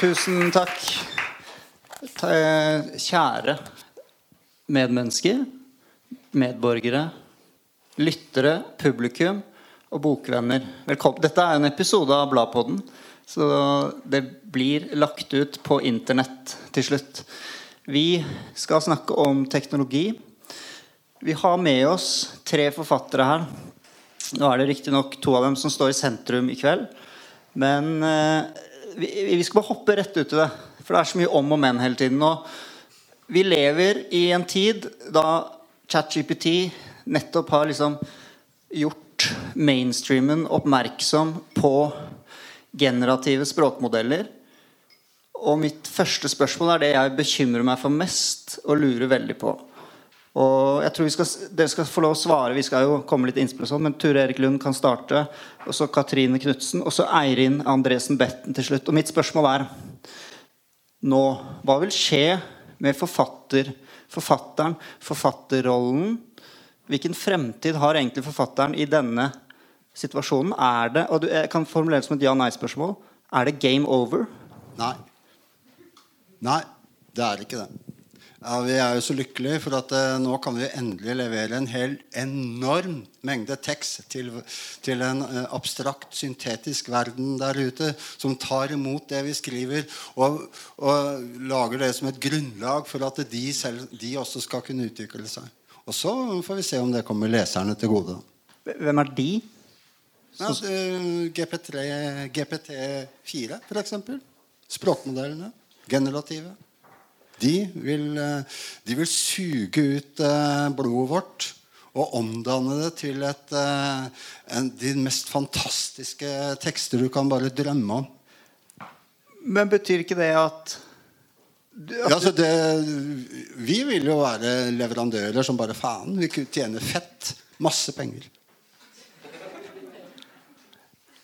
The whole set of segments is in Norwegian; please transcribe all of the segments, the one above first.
Tusen takk. Kjære medmennesker, medborgere, lyttere, publikum og bokvenner. Velkommen. Dette er en episode av Bladpodden, så det blir lagt ut på internett til slutt. Vi skal snakke om teknologi. Vi har med oss tre forfattere her. Nå er det riktignok to av dem som står i sentrum i kveld. Men eh, vi, vi, skal bare hoppe rett ut i det. For det er så mye om og men hele tiden. Og vi lever i en tid da ChatGPT nettopp har liksom gjort mainstreamen oppmerksom på generative språkmodeller. Og mitt første spørsmål er det jeg bekymrer meg for mest og lurer veldig på. Og jeg tror vi skal, Dere skal få lov å svare. Vi skal jo komme litt innspill sånn, men Ture Erik Lund kan starte. Og så Katrine Knutsen. Og så Eirin Andresen Betten til slutt. Og mitt spørsmål er nå Hva vil skje med forfatter, forfatteren, forfatterrollen? Hvilken fremtid har egentlig forfatteren i denne situasjonen? Er det, og Jeg kan formulere det som et ja-nei-spørsmål. Er det game over? Nei. Nei, det er ikke det. Ja, Vi er jo så lykkelige for at eh, nå kan vi endelig levere en hel enorm mengde tekst til, til en eh, abstrakt, syntetisk verden der ute som tar imot det vi skriver, og, og lager det som et grunnlag for at de, selv, de også skal kunne utvikle seg. Og så får vi se om det kommer leserne til gode. Hvem er de? Ja, GPT, GPT4, f.eks. Språkmodellene. Generative. De vil, eh, de vil suge ut eh, blodet vårt og omdanne det til et, eh, en, de mest fantastiske tekster du kan bare drømme om. Men betyr ikke det at, at ja, altså det, Vi vil jo være leverandører som bare faen. Vi tjener fett. Masse penger.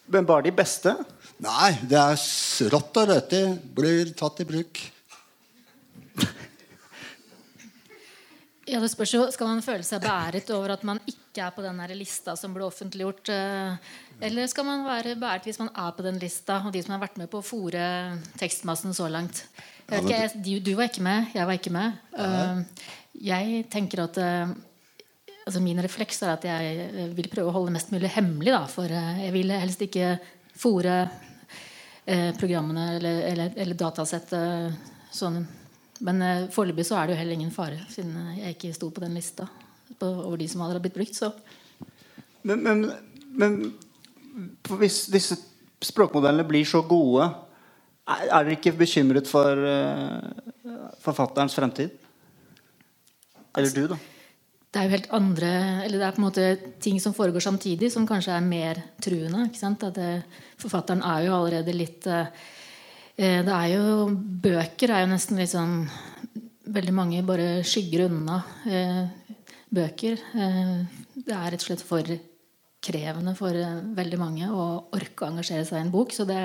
Men bare de beste? Nei, det er rått og rødt Blir tatt i bruk. Ja, det spørs jo, Skal man føle seg beæret over at man ikke er på den lista som ble offentliggjort? Eh, eller skal man være beæret hvis man er på den lista, og de som har vært med på å fòre tekstmassen så langt? Ikke, jeg, du var ikke med, jeg var ikke med. Uh, jeg tenker at uh, altså Min refleks er at jeg vil prøve å holde mest mulig hemmelig. Da, for jeg vil helst ikke fòre programmene eller, eller, eller datasettet sånn men eh, foreløpig så er det jo heller ingen fare, siden jeg ikke sto på den lista på, over de som hadde blitt brukt. Så. Men, men, men hvis disse språkmodellene blir så gode, er, er dere ikke bekymret for uh, forfatterens fremtid? Eller du, da? Det er jo helt andre Eller det er på en måte ting som foregår samtidig, som kanskje er mer truende. At det, forfatteren er jo allerede litt uh, Eh, det er jo Bøker er jo nesten litt sånn Veldig mange bare skygger unna eh, bøker. Eh, det er rett og slett for krevende for veldig mange å orke å engasjere seg i en bok. Så det,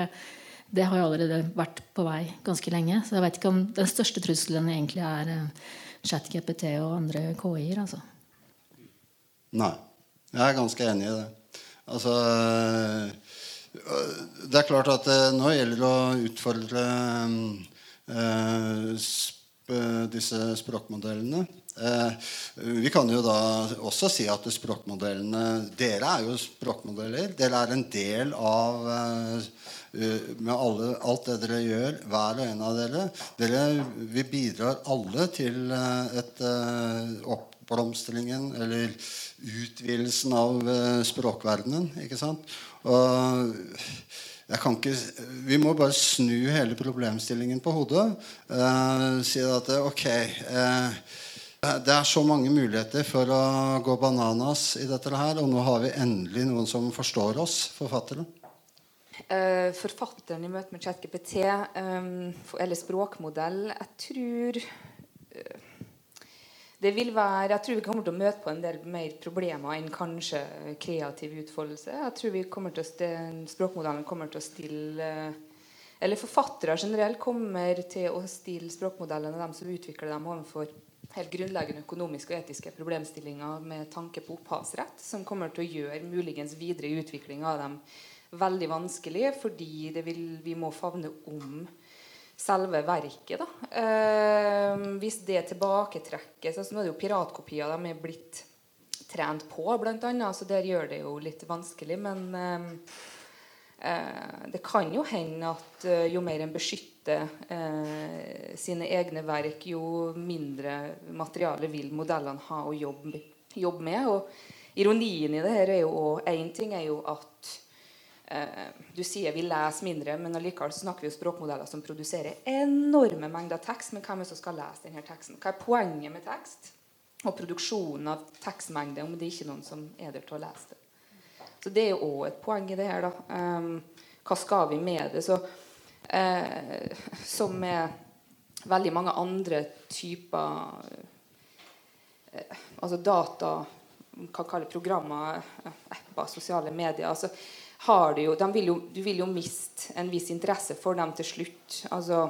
det har jo allerede vært på vei ganske lenge. Så jeg vet ikke om den største trusselen egentlig er ChatGPT og andre KI-er. Altså. Nei. Jeg er ganske enig i det. Altså det er klart at nå gjelder det å utfordre eh, disse språkmodellene. Eh, vi kan jo da også si at språkmodellene Dere er jo språkmodeller. Dere er en del av eh, med alle, alt det dere gjør, hver og en av dere. dere vi bidrar alle til eh, et oppblomstringen eller utvidelsen av språkverdenen. ikke sant? Og jeg kan ikke, vi må bare snu hele problemstillingen på hodet. Uh, si at ok uh, Det er så mange muligheter for å gå bananas i dette her, og nå har vi endelig noen som forstår oss, forfatteren. Uh, forfatteren i møte med ChatGPT, um, eller språkmodell Jeg tror det vil være, Jeg tror vi kommer til å møte på en del mer problemer enn kanskje kreativ utfoldelse. Jeg tror vi kommer til å Språkmodellen kommer til å stille Eller forfattere generelt kommer til å stille språkmodellene dem som utvikler dem, overfor helt grunnleggende økonomiske og etiske problemstillinger med tanke på opphavsrett, som kommer til å gjøre muligens videre utvikling av dem veldig vanskelig, fordi vil, vi må favne om selve verket. da. Eh, hvis det tilbaketrekkes altså Nå er det jo piratkopier de er blitt trent på, annet, så der gjør det jo litt vanskelig. Men eh, eh det kan jo hende at eh, jo mer en beskytter eh, sine egne verk, jo mindre materiale vil modellene ha å jobbe, jobbe med. Og ironien i det her er jo Én ting er jo at du sier vi leser mindre, men allikevel snakker vi om språkmodeller som produserer enorme mengder tekst. Men hvem er det som skal lese denne teksten? Hva er poenget med tekst? Og produksjonen av tekstmengde om det er ikke noen som er der til å lese det. Så det er jo òg et poeng i det her. da. Um, hva skal vi med det? Så, uh, som med veldig mange andre typer uh, Altså data, hva kaller programmer, apper, sosiale medier. altså har du jo, vil jo, Du vil jo miste en viss interesse for dem til slutt. Altså,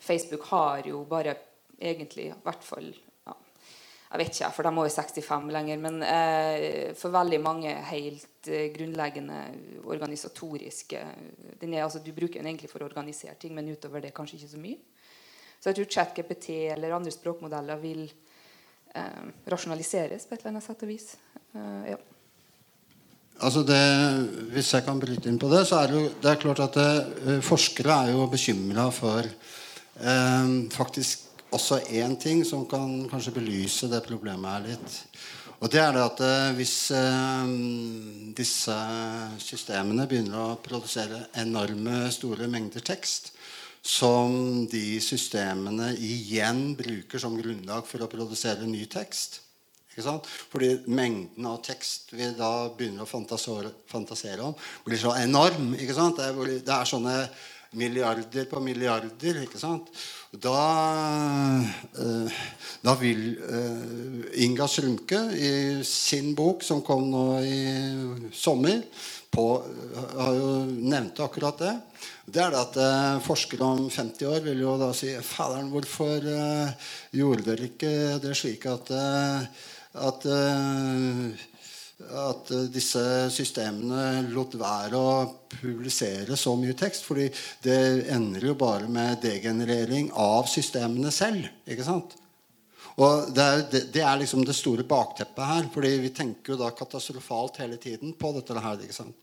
Facebook har jo bare egentlig i hvert fall ja, Jeg vet ikke, for de er jo 65 lenger. Men eh, for veldig mange helt eh, grunnleggende organisatoriske er, altså, Du bruker den egentlig for å organisere ting, men utover det kanskje ikke så mye. Så jeg tror ChatGPT eller andre språkmodeller vil eh, rasjonaliseres på et eller annet sett og vis. Eh, ja. Altså det, hvis jeg kan bryte inn på det, så er det, det er klart at det, eh, forskere er jo bekymra for eh, faktisk også én ting som kan kanskje belyse det problemet her litt. Og det er det at eh, hvis eh, disse systemene begynner å produsere enorme, store mengder tekst, som de systemene igjen bruker som grunnlag for å produsere ny tekst, fordi mengden av tekst vi da begynner å fantasere, om, blir så enorm. Det er, det, er, sånne milliarder på milliarder. Da, eh, da, vil eh, Inga Slumke i sin bok, som kom nå i sommer, på, har jo nevnt akkurat det. Det er det at eh, forskere om 50 år vil jo da si Faderen, hvorfor eh, gjorde dere ikke det slik at eh, at, eh, at disse systemene lot være å publisere så mye tekst. fordi det ender jo bare med degenerering av systemene selv. ikke sant? Og det er, det er, liksom det store bakteppet her. fordi vi tenker jo da katastrofalt hele tiden på dette her. ikke sant?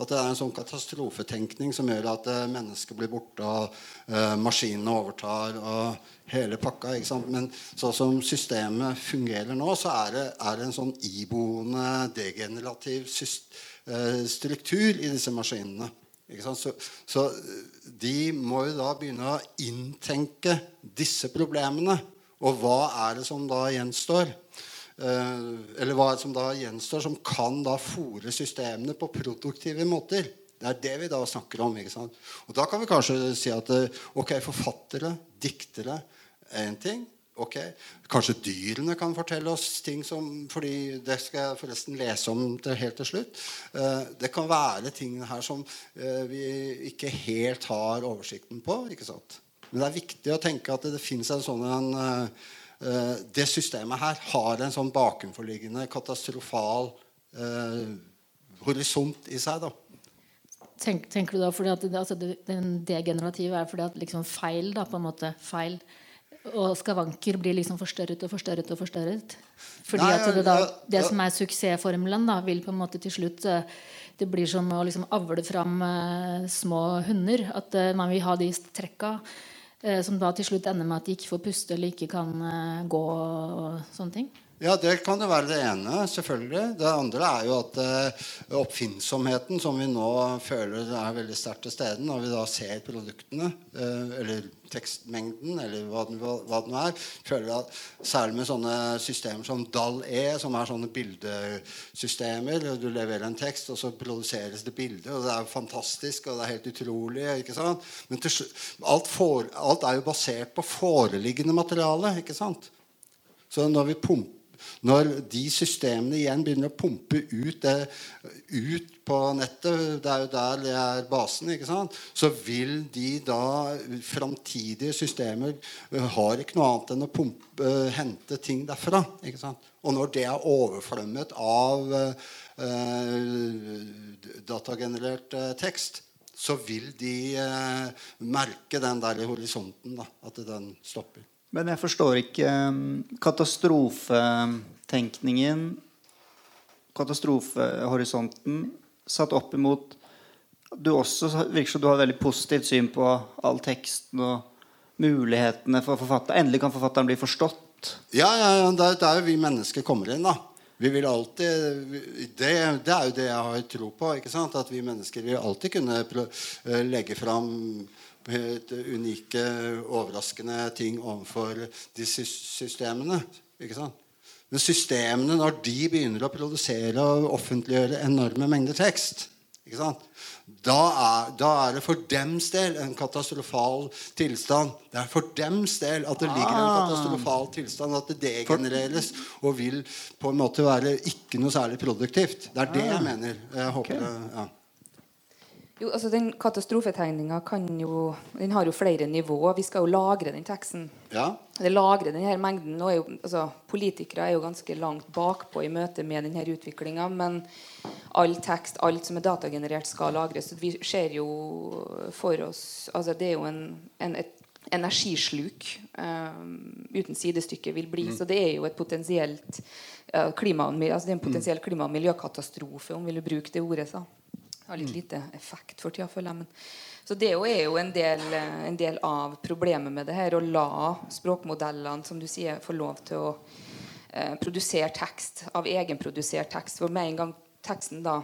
At det er en sånn katastrofetenkning som gjør at uh, mennesket blir borte, og uh, maskinene overtar, og hele pakka. ikke sant? Men sånn som systemet fungerer nå, så er det, er det en sånn iboende degenerativ uh, struktur i disse maskinene. Så, så, de må jo da begynne å inntenke disse problemene. Og hva er det som da gjenstår? Eh, eller hva som da gjenstår, som kan da fòre systemene på produktive måter. Det er det vi da snakker om. ikke sant? Og Da kan vi kanskje si at eh, ok, forfattere, diktere er en ting. ok, Kanskje dyrene kan fortelle oss ting som fordi Det skal jeg forresten lese om til, helt til slutt. Eh, det kan være ting her som vi ikke helt har oversikten på. ikke sant? Men det er viktig å tenke at det, det fins en sånn en, det systemet her har en sånn bakenforliggende katastrofal eh, horisont i seg. da. Tenk, tenker du da fordi at altså det, Den degenerative er fordi at liksom feil da, på en måte, feil og skavanker blir liksom forstørret og forstørret og forstørret. Fordi Nei, at det, da, det som er suksessformelen, da, vil på en måte til slutt eh, Det blir som å liksom avle fram eh, små hunder. At eh, man vil ha de trekka. Eh, som da til slutt ender med at de ikke får puste eller ikke kan eh, gå og sånne ting? Ja, Det kan jo være det ene. selvfølgelig. Det andre er jo at uh, oppfinnsomheten som vi nå føler er veldig sterkt til stede når vi da ser produktene, uh, eller tekstmengden, eller hva, det nå er, føler at Særlig med sånne systemer som DAL-E, som er sånne bildesystemer. Du leverer en tekst, og så produseres det bilde. Og det er fantastisk, og det er helt utrolig. ikke sant? Men til, alt, for, alt er jo basert på foreliggende materiale. ikke sant? Så når vi pumper når de systemene igjen begynner å pumpe ut, det, ut på nettet, det er jo der det er basen, ikke sant? så vil de da Framtidige systemer eh, har ikke noe annet enn å pumpe, uh, hente ting derfra. ikke sant? Og når det er overflømmet av eh, datagenerert eh, tekst, så vil de eh, merke den der horisonten. Da, at den stopper. Men jeg forstår ikke um, katastrofetenkningen, katastrofehorisonten, satt opp imot Du også virker som du har et veldig positivt syn på all teksten og mulighetene for forfatteren. Endelig kan forfatteren bli forstått. Ja, ja, ja det er der vi mennesker kommer inn. da vi vil alltid det, det, er jo det jeg har tro på. ikke sant? At vi mennesker vil alltid kunne eh, legge fram unike, overraskende ting overfor de systemene. ikke sant? Men systemene, når de begynner å produsere og offentliggjøre enorme mengder tekst? Da er, da er, det for dems del en katastrofal tilstand. Det er for dems del at det ligger en ah. katastrofal tilstand, at det degenereres og vil på en måte være ikke noe særlig produktivt. Det er det jeg ah. mener. Jeg håper ja. Jo, altså Den katastrofetegninga har jo flere nivåer. Vi skal jo lagre den teksten. Ja. Det lagrer denne mengden. Er jo, altså, politikere er jo ganske langt bakpå i møte med denne utviklinga. Men all tekst, alt som er datagenerert, skal lagres. Vi ser jo for oss altså Det er jo en, en, et energisluk um, uten sidestykke vil bli. Mm. Så det er jo et potensielt uh, klima, altså det er en potensiell klima- og miljøkatastrofe, om vi vil bruke det ordet. så har litt lite effekt for tida, føler jeg. Så det er jo en del, en del, av problemet med det her. Å la språkmodellene, som du sier, få lov til å eh, produsere tekst av egenprodusert tekst. For med en gang teksten da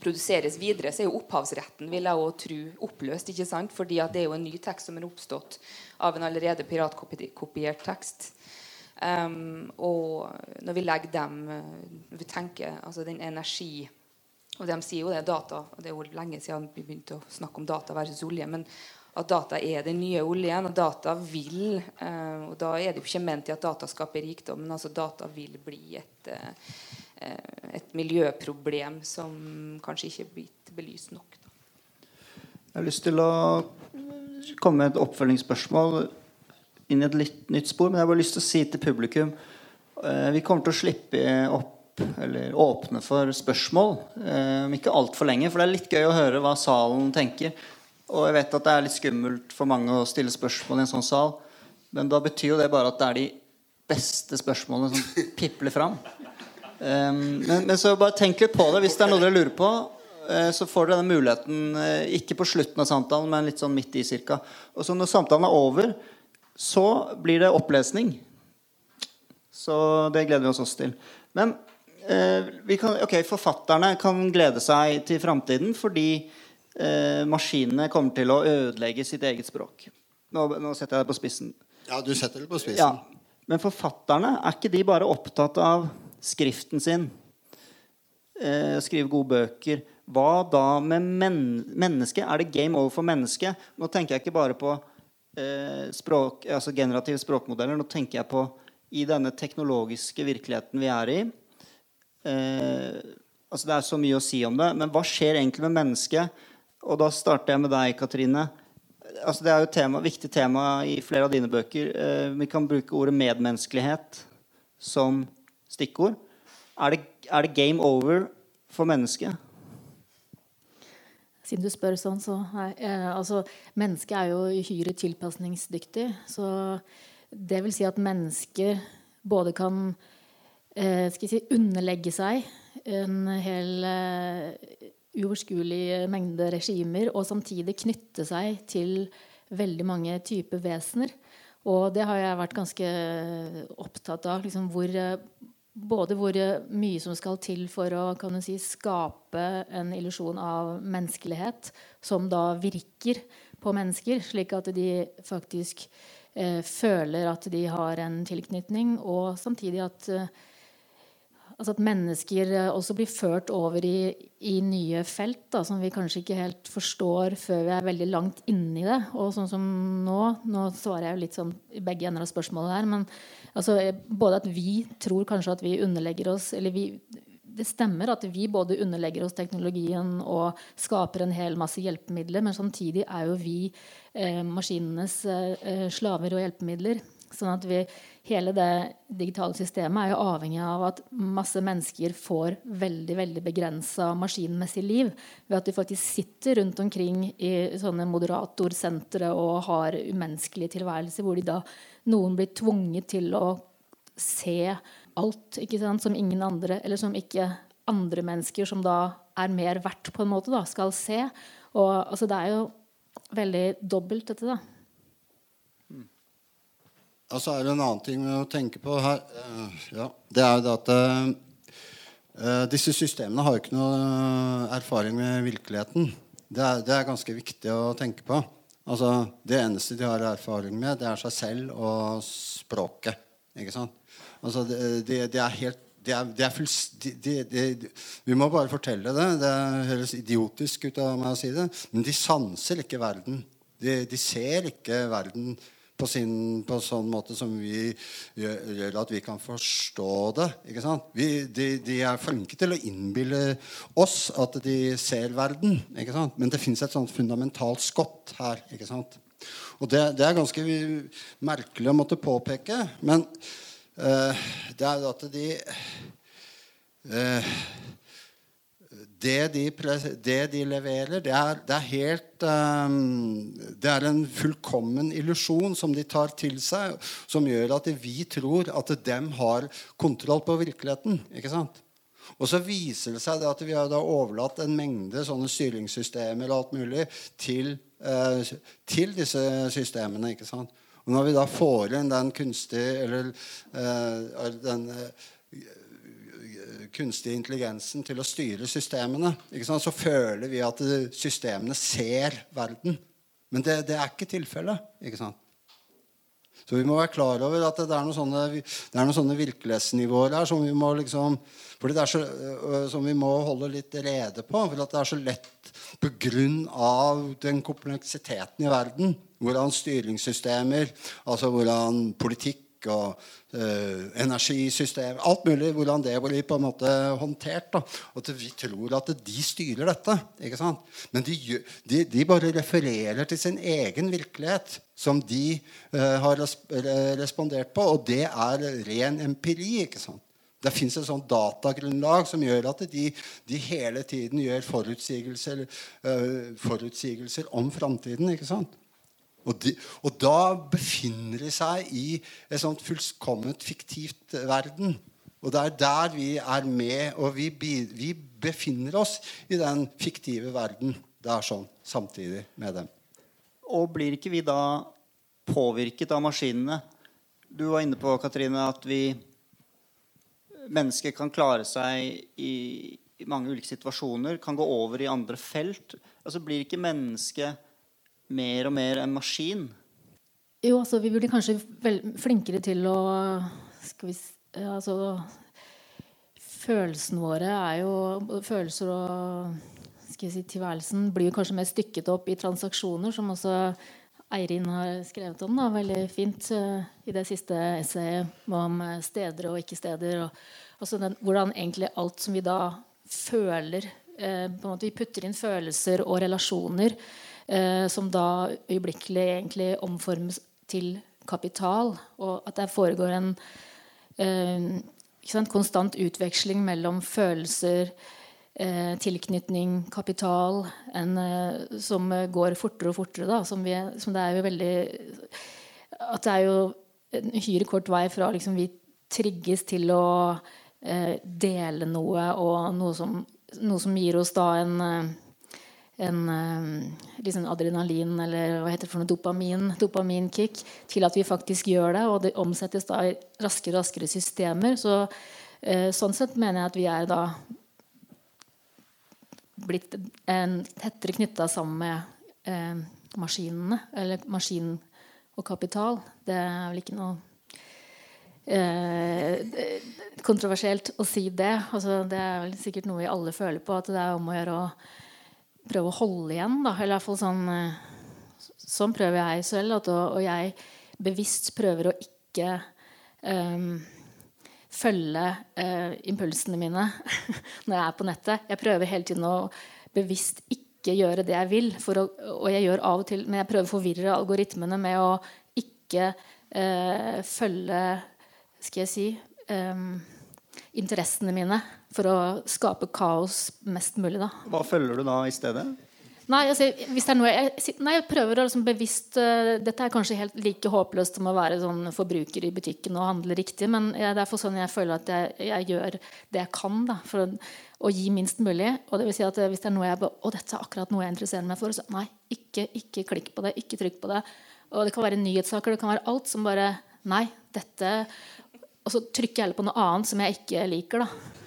produseres videre, så er jo opphavsretten vil jeg tro, oppløst. ikke sant? Fordi det er jo en ny tekst som er oppstått av en allerede piratkopiert tekst. Um, og når vi legger dem Vi tenker altså den energi og de sier jo det, data, og det er jo lenge siden vi begynte å snakke om data versus olje. men at data er den nye oljen, og data vil eh, og Da er det jo ikke ment i at data skaper rikdom, men altså data vil bli et, eh, et miljøproblem som kanskje ikke er blitt belyst nok. Da. Jeg har lyst til å komme med et oppfølgingsspørsmål inn i et litt nytt spor. Men jeg har bare lyst til å si til publikum eh, Vi kommer til å slippe opp eller åpne for spørsmål. om ikke altfor lenge, for det er litt gøy å høre hva salen tenker. Og jeg vet at det er litt skummelt for mange å stille spørsmål i en sånn sal. Men da betyr jo det bare at det er de beste spørsmålene som pipler fram. Um, men, men, så bare tenk litt på det. Hvis det er noe dere lurer på, uh, så får dere denne muligheten uh, ikke på slutten av samtalen, men litt sånn midt i cirka. Og så når samtalen er over, så blir det opplesning. Så det gleder vi oss også til. Men Eh, kan, ok, Forfatterne kan glede seg til framtiden fordi eh, maskinene kommer til å ødelegge sitt eget språk. Nå, nå, setter jeg det på spissen. Ja, du setter det på spissen. Ja. Men forfatterne, er ikke de bare opptatt av skriften sin? Eh, skrive gode bøker. Hva da med men mennesket? Er det game over for mennesket? Nå tenker jeg ikke bare på eh, språk, altså generative språkmodeller. Nå tenker jeg på i denne teknologiske virkeligheten vi er i eh, altså Det er så mye å si om det. Men hva skjer egentlig med mennesket? Og da starter jeg med deg, Katrine. Altså det er jo et tema, viktig tema i flere av dine bøker. Eh, vi kan bruke ordet medmenneskelighet som stikkord. Er det, er det game over for mennesket? Siden du spør sånn, så nei, eh, altså, Mennesket er jo uhyre tilpasningsdyktig. Så det vil si at mennesker både kan skal si, underlegge seg en hel uh, uoverskuelig mengde regimer, og samtidig knytte seg til veldig mange typer vesener. Og det har jeg vært ganske opptatt av. Liksom hvor, både hvor mye som skal til for å si, skape en illusjon av menneskelighet, som da virker på mennesker, slik at de faktisk eh, føler at de har en tilknytning, og samtidig at eh, Altså at mennesker eh, også blir ført over i, i nye felt da, som vi kanskje ikke helt forstår før vi er veldig langt inni det. Og sånn som nå Nå svarer jeg jo litt sånn i begge ender av spørsmålet her. Men altså, eh, både at vi tror kanskje at vi underlegger oss Eller vi, det stemmer at vi både underlegger oss teknologien og skaper en hel masse hjelpemidler, men samtidig er jo vi eh, maskinenes eh, slaver og hjelpemidler. Sånn at vi, hele det digitale systemet er jo avhengig av at masse mennesker får veldig veldig begrensa maskinmessig liv ved at de faktisk sitter rundt omkring i sånne moderatorsentre og har umenneskelige tilværelser, hvor de da noen blir tvunget til å se alt ikke sant, som ingen andre, eller som ikke andre mennesker som da er mer verdt, på en måte, da, skal se. Og altså, det er jo veldig dobbelt, dette, da. Og så er det en annen ting å tenke på her. Eh, ja, det er jo det at uh, disse systemene har jo ikke noe erfaring med virkeligheten. Det er, det er, ganske viktig å tenke på. Altså, Det eneste de har erfaring med, det er seg selv og språket. Ikke sant? Altså, det, det, det er helt det er, det er fullst, Vi må bare fortelle det. Det høres idiotisk ut av meg å si det. Men de sanser ikke verden. De, de ser ikke verden på, sin, på sånn måte som vi gjør, gjør, at vi kan forstå det. ikke sant? Vi, de, de, er flinke til å innbille oss at de ser verden. ikke sant? Men det fins et sånt fundamentalt skott her. ikke sant? Og det, det, er ganske merkelig å måtte påpeke. Men uh, det er at de uh, det de, det de, leverer, det er, det er helt um, Det er en fullkommen illusjon som de tar til seg, som gjør at vi tror at dem har kontroll på virkeligheten. ikke sant? Og så viser det seg at vi har overlatt en mengde sånne styringssystemer og alt mulig til, uh, til disse systemene. ikke sant? Og når vi da får inn den kunstige eller uh, den uh, kunstig intelligensen til å styre systemene, så føler vi at systemene ser verden. Men det, det er ikke tilfellet. Så vi må være klar over at det er noen sånne, er noen sånne virkelighetsnivåer her som vi må liksom så, øh, som vi må holde litt rede på. For det er så lett pga. den kompleksiteten i verden. Hvordan styringssystemer, altså hvordan politikk og uh, energisystem Alt mulig. Hvordan det blir på en måte håndtert. Da. At vi tror at de styrer dette. ikke sant? Men de, de, de bare refererer til sin egen virkelighet som de uh, har respondert på. Og det er ren empiri. ikke sant? Det fins et sånt datagrunnlag som gjør at de, de hele tiden gjør forutsigelser, uh, forutsigelser om framtiden. ikke sant? Og, de, og, da befinner de seg i et sånt fullkomment fiktivt verden. Og det er der vi er med, og vi, vi befinner oss i den fiktive verden. Det er sånn samtidig med dem. Og blir ikke vi da påvirket av maskinene? Du var inne på Katrine, at vi mennesker kan klare seg i, i mange ulike situasjoner, kan gå over i andre felt. Altså Blir ikke mennesket mer og mer en maskin? Jo, altså vi burde kanskje vel, flinkere til å skal vi, altså, Følelsene våre er jo Følelser og skal si, tilværelsen blir kanskje mer stykket opp i transaksjoner, som også Eirin har skrevet om da, veldig fint uh, i det siste essayet om uh, steder og ikke-steder. Altså hvordan egentlig alt som vi da føler på en måte Vi putter inn følelser og relasjoner eh, som da øyeblikkelig egentlig omformes til kapital. Og at det foregår en eh, sant, konstant utveksling mellom følelser, eh, tilknytning, kapital, en, eh, som går fortere og fortere. Da, som, vi, som, det er jo veldig At det er jo en uhyre kort vei fra liksom, vi trigges til å eh, dele noe, og noe som, noe som gir oss da en eh, en liksom adrenalin eller hva heter det for noe, dopamin, dopaminkick til at vi faktisk gjør det. Og det omsettes da i raskere og raskere systemer. Så, eh, sånn sett mener jeg at vi er da blitt en, tettere knytta sammen med eh, maskinene. Eller maskin og kapital. Det er vel ikke noe eh, kontroversielt å si det. Altså, det er vel sikkert noe vi alle føler på, at det er om å gjøre å prøve å holde igjen. Da. Eller i hvert fall sånn eh, Sånn prøver jeg selv. At, og, jeg bevisst prøver å ikke um, følge uh, impulsene mine når jeg er på nettet. Jeg prøver hele tiden å bevisst ikke gjøre det jeg vil. Å, og jeg gjør av og til, Men jeg prøver å forvirre algoritmene med å ikke uh, følge Skal jeg si um, interessene mine for å skape kaos mest mulig. da Hva følger du da i stedet? Nei, altså, hvis det er noe jeg, nei, jeg prøver å liksom bevisst uh, Dette er kanskje helt like håpløst som å være sånn forbruker i butikken og handle riktig, men jeg, det er for sånn jeg føler at jeg, jeg gjør det jeg kan da, for å, å gi minst mulig. Og det vil si at eh, hvis det er noe jeg Å, dette er akkurat noe jeg interesserer meg for. Så nei, ikke, ikke klikk på det. Ikke trykk på det. Og det kan være nyhetssaker, det kan være alt som bare Nei, dette Og så trykker jeg heller på noe annet som jeg ikke liker, da.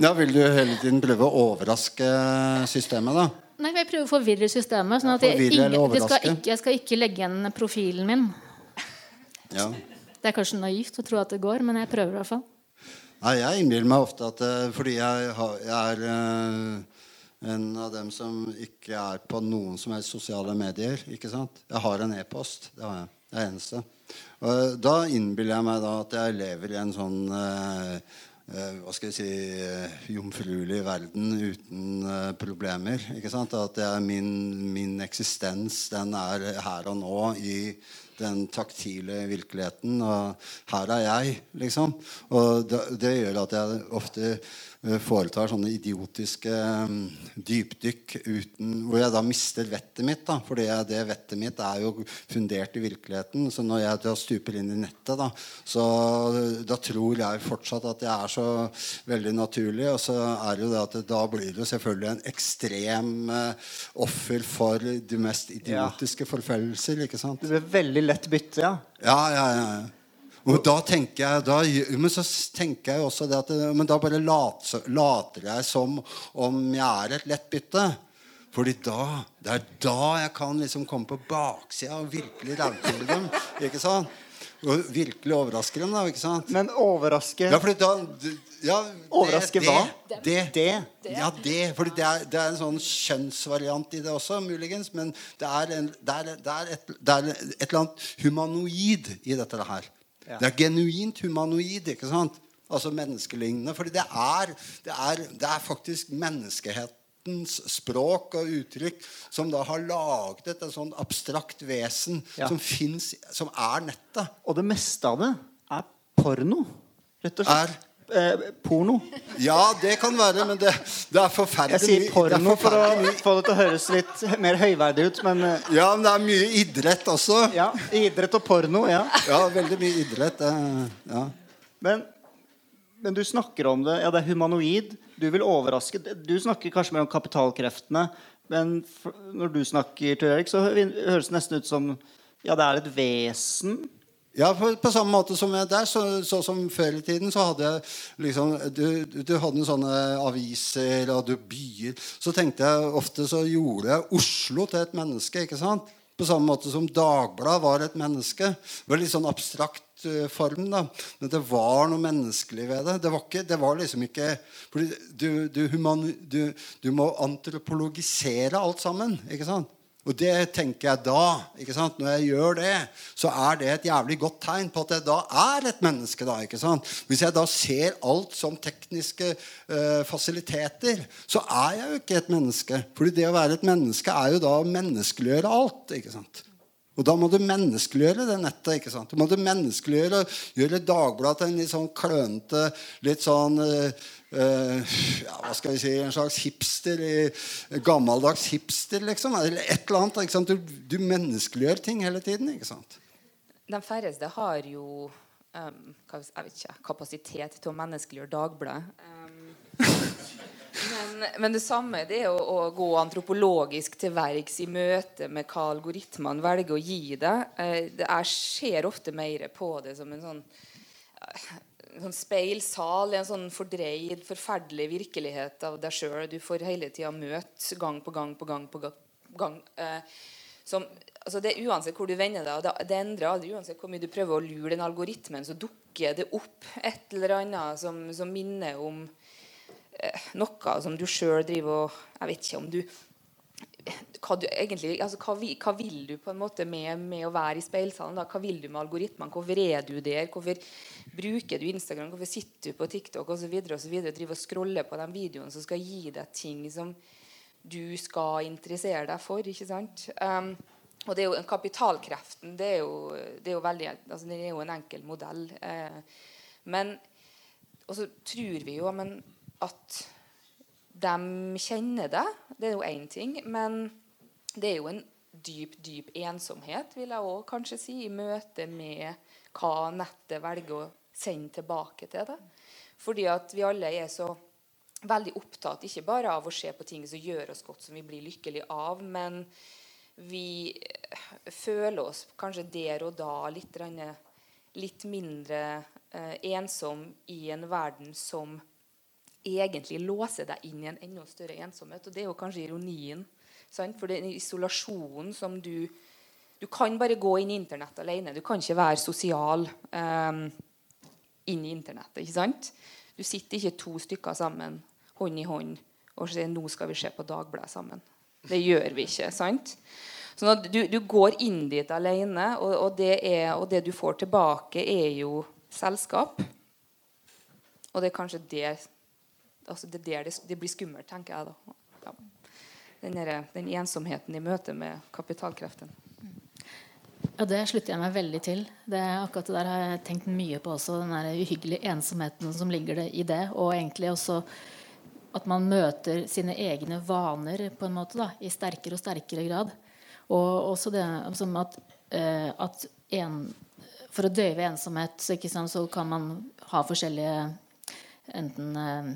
Ja, Vil du hele tiden prøve å overraske systemet, da? Nei, Jeg prøver å forvirre systemet. Sånn at jeg, det skal ikke, jeg skal ikke legge igjen profilen min. Ja. Det er kanskje naivt å tro at det går, men jeg prøver i hvert fall. Nei, Jeg innbiller meg ofte at eh, fordi jeg, har, jeg er eh, en av dem som ikke er på noen som helst sosiale medier. ikke sant? Jeg har en e-post. Det har jeg. Det er eneste. Og eh, da innbiller jeg meg da at jeg lever i en sånn eh, hva skal jeg si eh, jomfruelig verden uten eh, problemer. ikke sant? At min, min eksistens den er her og nå i den taktile virkeligheten. Og her er jeg, liksom. Og det, det gjør at jeg ofte eh, foretar sånne idiotiske mm, dypdykk uten, hvor jeg da mister vettet mitt. da, fordi det vettet mitt er jo fundert i virkeligheten. Så når jeg da stuper inn i nettet, da, så da tror jeg fortsatt at jeg er så veldig naturlig. Og så er det jo det at da blir det selvfølgelig en ekstrem eh, offer for de mest idiotiske forfølgelser. ikke sant? Du blir veldig lett bytte, ja. Ja, ja, ja. Og da tenker jeg da, Men så tenker jeg også det at Men da bare later, later jeg som om jeg er et lett bytte. Fordi da Det er da jeg kan liksom komme på baksida og virkelig raute dem. Ikke sant? Og virkelig overraske dem, da. ikke sant? Men overraske Ja, fordi da ja, det- Overraske det, hva? Det. Det. Ja, det. Fordi det er, det er en sånn kjønnsvariant i det også, muligens. Men det er, en, det er, er, et, er et eller annet humanoid i dette her. Det er genuint humanoid, ikke sant? Altså menneskelignende. For det er, det er, det er faktisk menneskehetens språk og uttrykk som da har laget et sånn abstrakt vesen Ja. som finnes, som er nettet. Og det meste av det er porno. Rett og slett. Eh, porno. Ja, det kan være, men det, det er forferdelig Jeg sier er porno for å få det til å høres litt mer høyverdig ut, men eh, Ja, men det er mye idrett også. ja. Idrett og porno, ja. Ja, veldig mye idrett. eh, Ja. Men, men du snakker om det. Ja, det er humanoid. Du vil overraske. Du snakker kanskje mer om kapitalkreftene. Men f- når du snakker, Tor Erik, så hø- høres det nesten ut som Ja, det er et vesen. Ja, på, på samme måte som jeg der, så, så som før i tiden, så hadde jeg liksom Du, du hadde sånne aviser og du byer. Så tenkte jeg ofte så gjorde jeg Oslo til et menneske, ikke sant? På samme måte som Dagbladet var et menneske. Det var litt sånn abstrakt eh, form, da. Men det var noe menneskelig ved det. Det var, ikke, det var liksom ikke fordi du, du, human, du, du må antropologisere alt sammen, ikke sant? Og det tenker jeg da. ikke sant? Når jeg gjør det, så er det et jævlig godt tegn på at jeg da er et menneske. da, ikke sant? Hvis jeg da ser alt som tekniske uh, fasiliteter, så er jeg jo ikke et menneske. Fordi det å være et menneske er jo da å menneskeliggjøre alt. ikke sant? Og da må du menneskeliggjøre det nettet. ikke sant? Du må du menneskeliggjøre gjøre Dagbladet til en litt sånn klønete, litt sånn eh, ja, hva skal vi si, En slags hipster. Gammeldags hipster, liksom. Eller et eller annet. ikke sant? Du, du menneskeliggjør ting hele tiden. ikke sant? De færreste har jo um, ikke, kapasitet til å menneskeliggjøre Dagbladet. Um, men, men det samme det er å, å gå antropologisk til verks i møte med hva algoritmene velger å gi deg. Uh, det Jeg ser ofte mer på det som en sånn en sånn speilsal i en sånn fordreid, forferdelig virkelighet av deg sjøl. Du får hele tida møte gang på gang på gang på gang. Eh, som, altså det er Uansett hvor du vender deg, og det, det endrer aldri. Uansett hvor mye du prøver å lure den algoritmen, så dukker det opp et eller annet som, som minner om eh, noe som du sjøl driver og Jeg vet ikke om du hva, du egentlig, altså, hva, hva vil du på en måte med, med å være i speilsalen? Hva vil du med algoritmene? Hvorfor er du der? Hvorfor bruker du Instagram? Hvorfor sitter du på TikTok osv.? Driver og scroller på de videoene som skal gi deg ting som du skal interessere deg for. ikke sant? Um, og det er jo kapitalkreften det er jo, det er jo veldig, altså det er jo en enkel modell. Uh, men Og så tror vi jo men, at de kjenner det. Det er jo én ting. Men det er jo en dyp, dyp ensomhet, vil jeg òg kanskje si, i møte med hva nettet velger å sende tilbake til det. Fordi at vi alle er så veldig opptatt ikke bare av å se på ting som gjør oss godt, som vi blir lykkelige av, men vi føler oss kanskje der og da litt, litt mindre eh, ensom i en verden som egentlig låser deg inn i en enda større ensomhet. Og det er jo kanskje ironien. Sant? For den isolasjonen som du Du kan bare gå inn i Internett alene. Du kan ikke være sosial um, inn i Internettet. ikke sant? Du sitter ikke to stykker sammen hånd i hånd og sier 'nå skal vi se på Dagbladet sammen'. Det gjør vi ikke. sant? Sånn at du, du går inn dit alene, og, og, det er, og, det du får tilbake, er jo selskap. Og det er kanskje det altså det, det, det, blir skummelt, tenker jeg da. Ja. Den, der, den, ensomheten i møte med kapitalkreften. Ja, Det slutter jeg meg veldig til. Det akkurat det der har jeg tenkt mye på også. Den der uhyggelige ensomheten som ligger i det. Og egentlig også at man møter sine egne vaner på en måte da, i sterkere og sterkere grad. Og også det som at, eh, at en, for å døyve ensomhet så, sant, så, kan man ha forskjellige enten eh,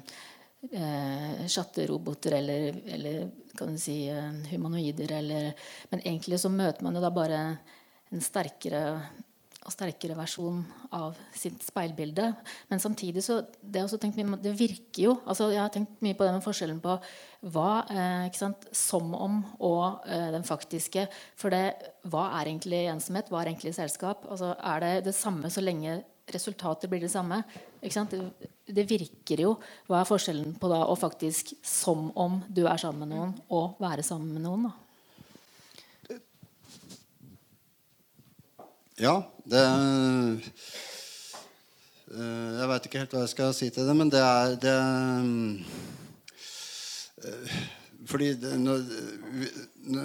eh, chatteroboter eller, eller kan si eh, humanoider. Eller, men egentlig så møter man jo da bare en sterkere og sterkere versjon av sitt speilbilde. Men samtidig så det, mye, det virker jo altså Jeg har tenkt mye på den forskjellen på hva eh, sant, som om og eh, den faktiske. For det, hva er egentlig ensomhet? Hva er egentlig selskap? Altså, er det det samme så lenge resultatet blir det samme? Det, det, virker jo. Hva er forskjellen på da å faktisk som om du er sammen med noen, og være sammen med noen? da? Ja, det eh, Jeg veit ikke helt hva jeg skal si til det, men det er det, eh, fordi når,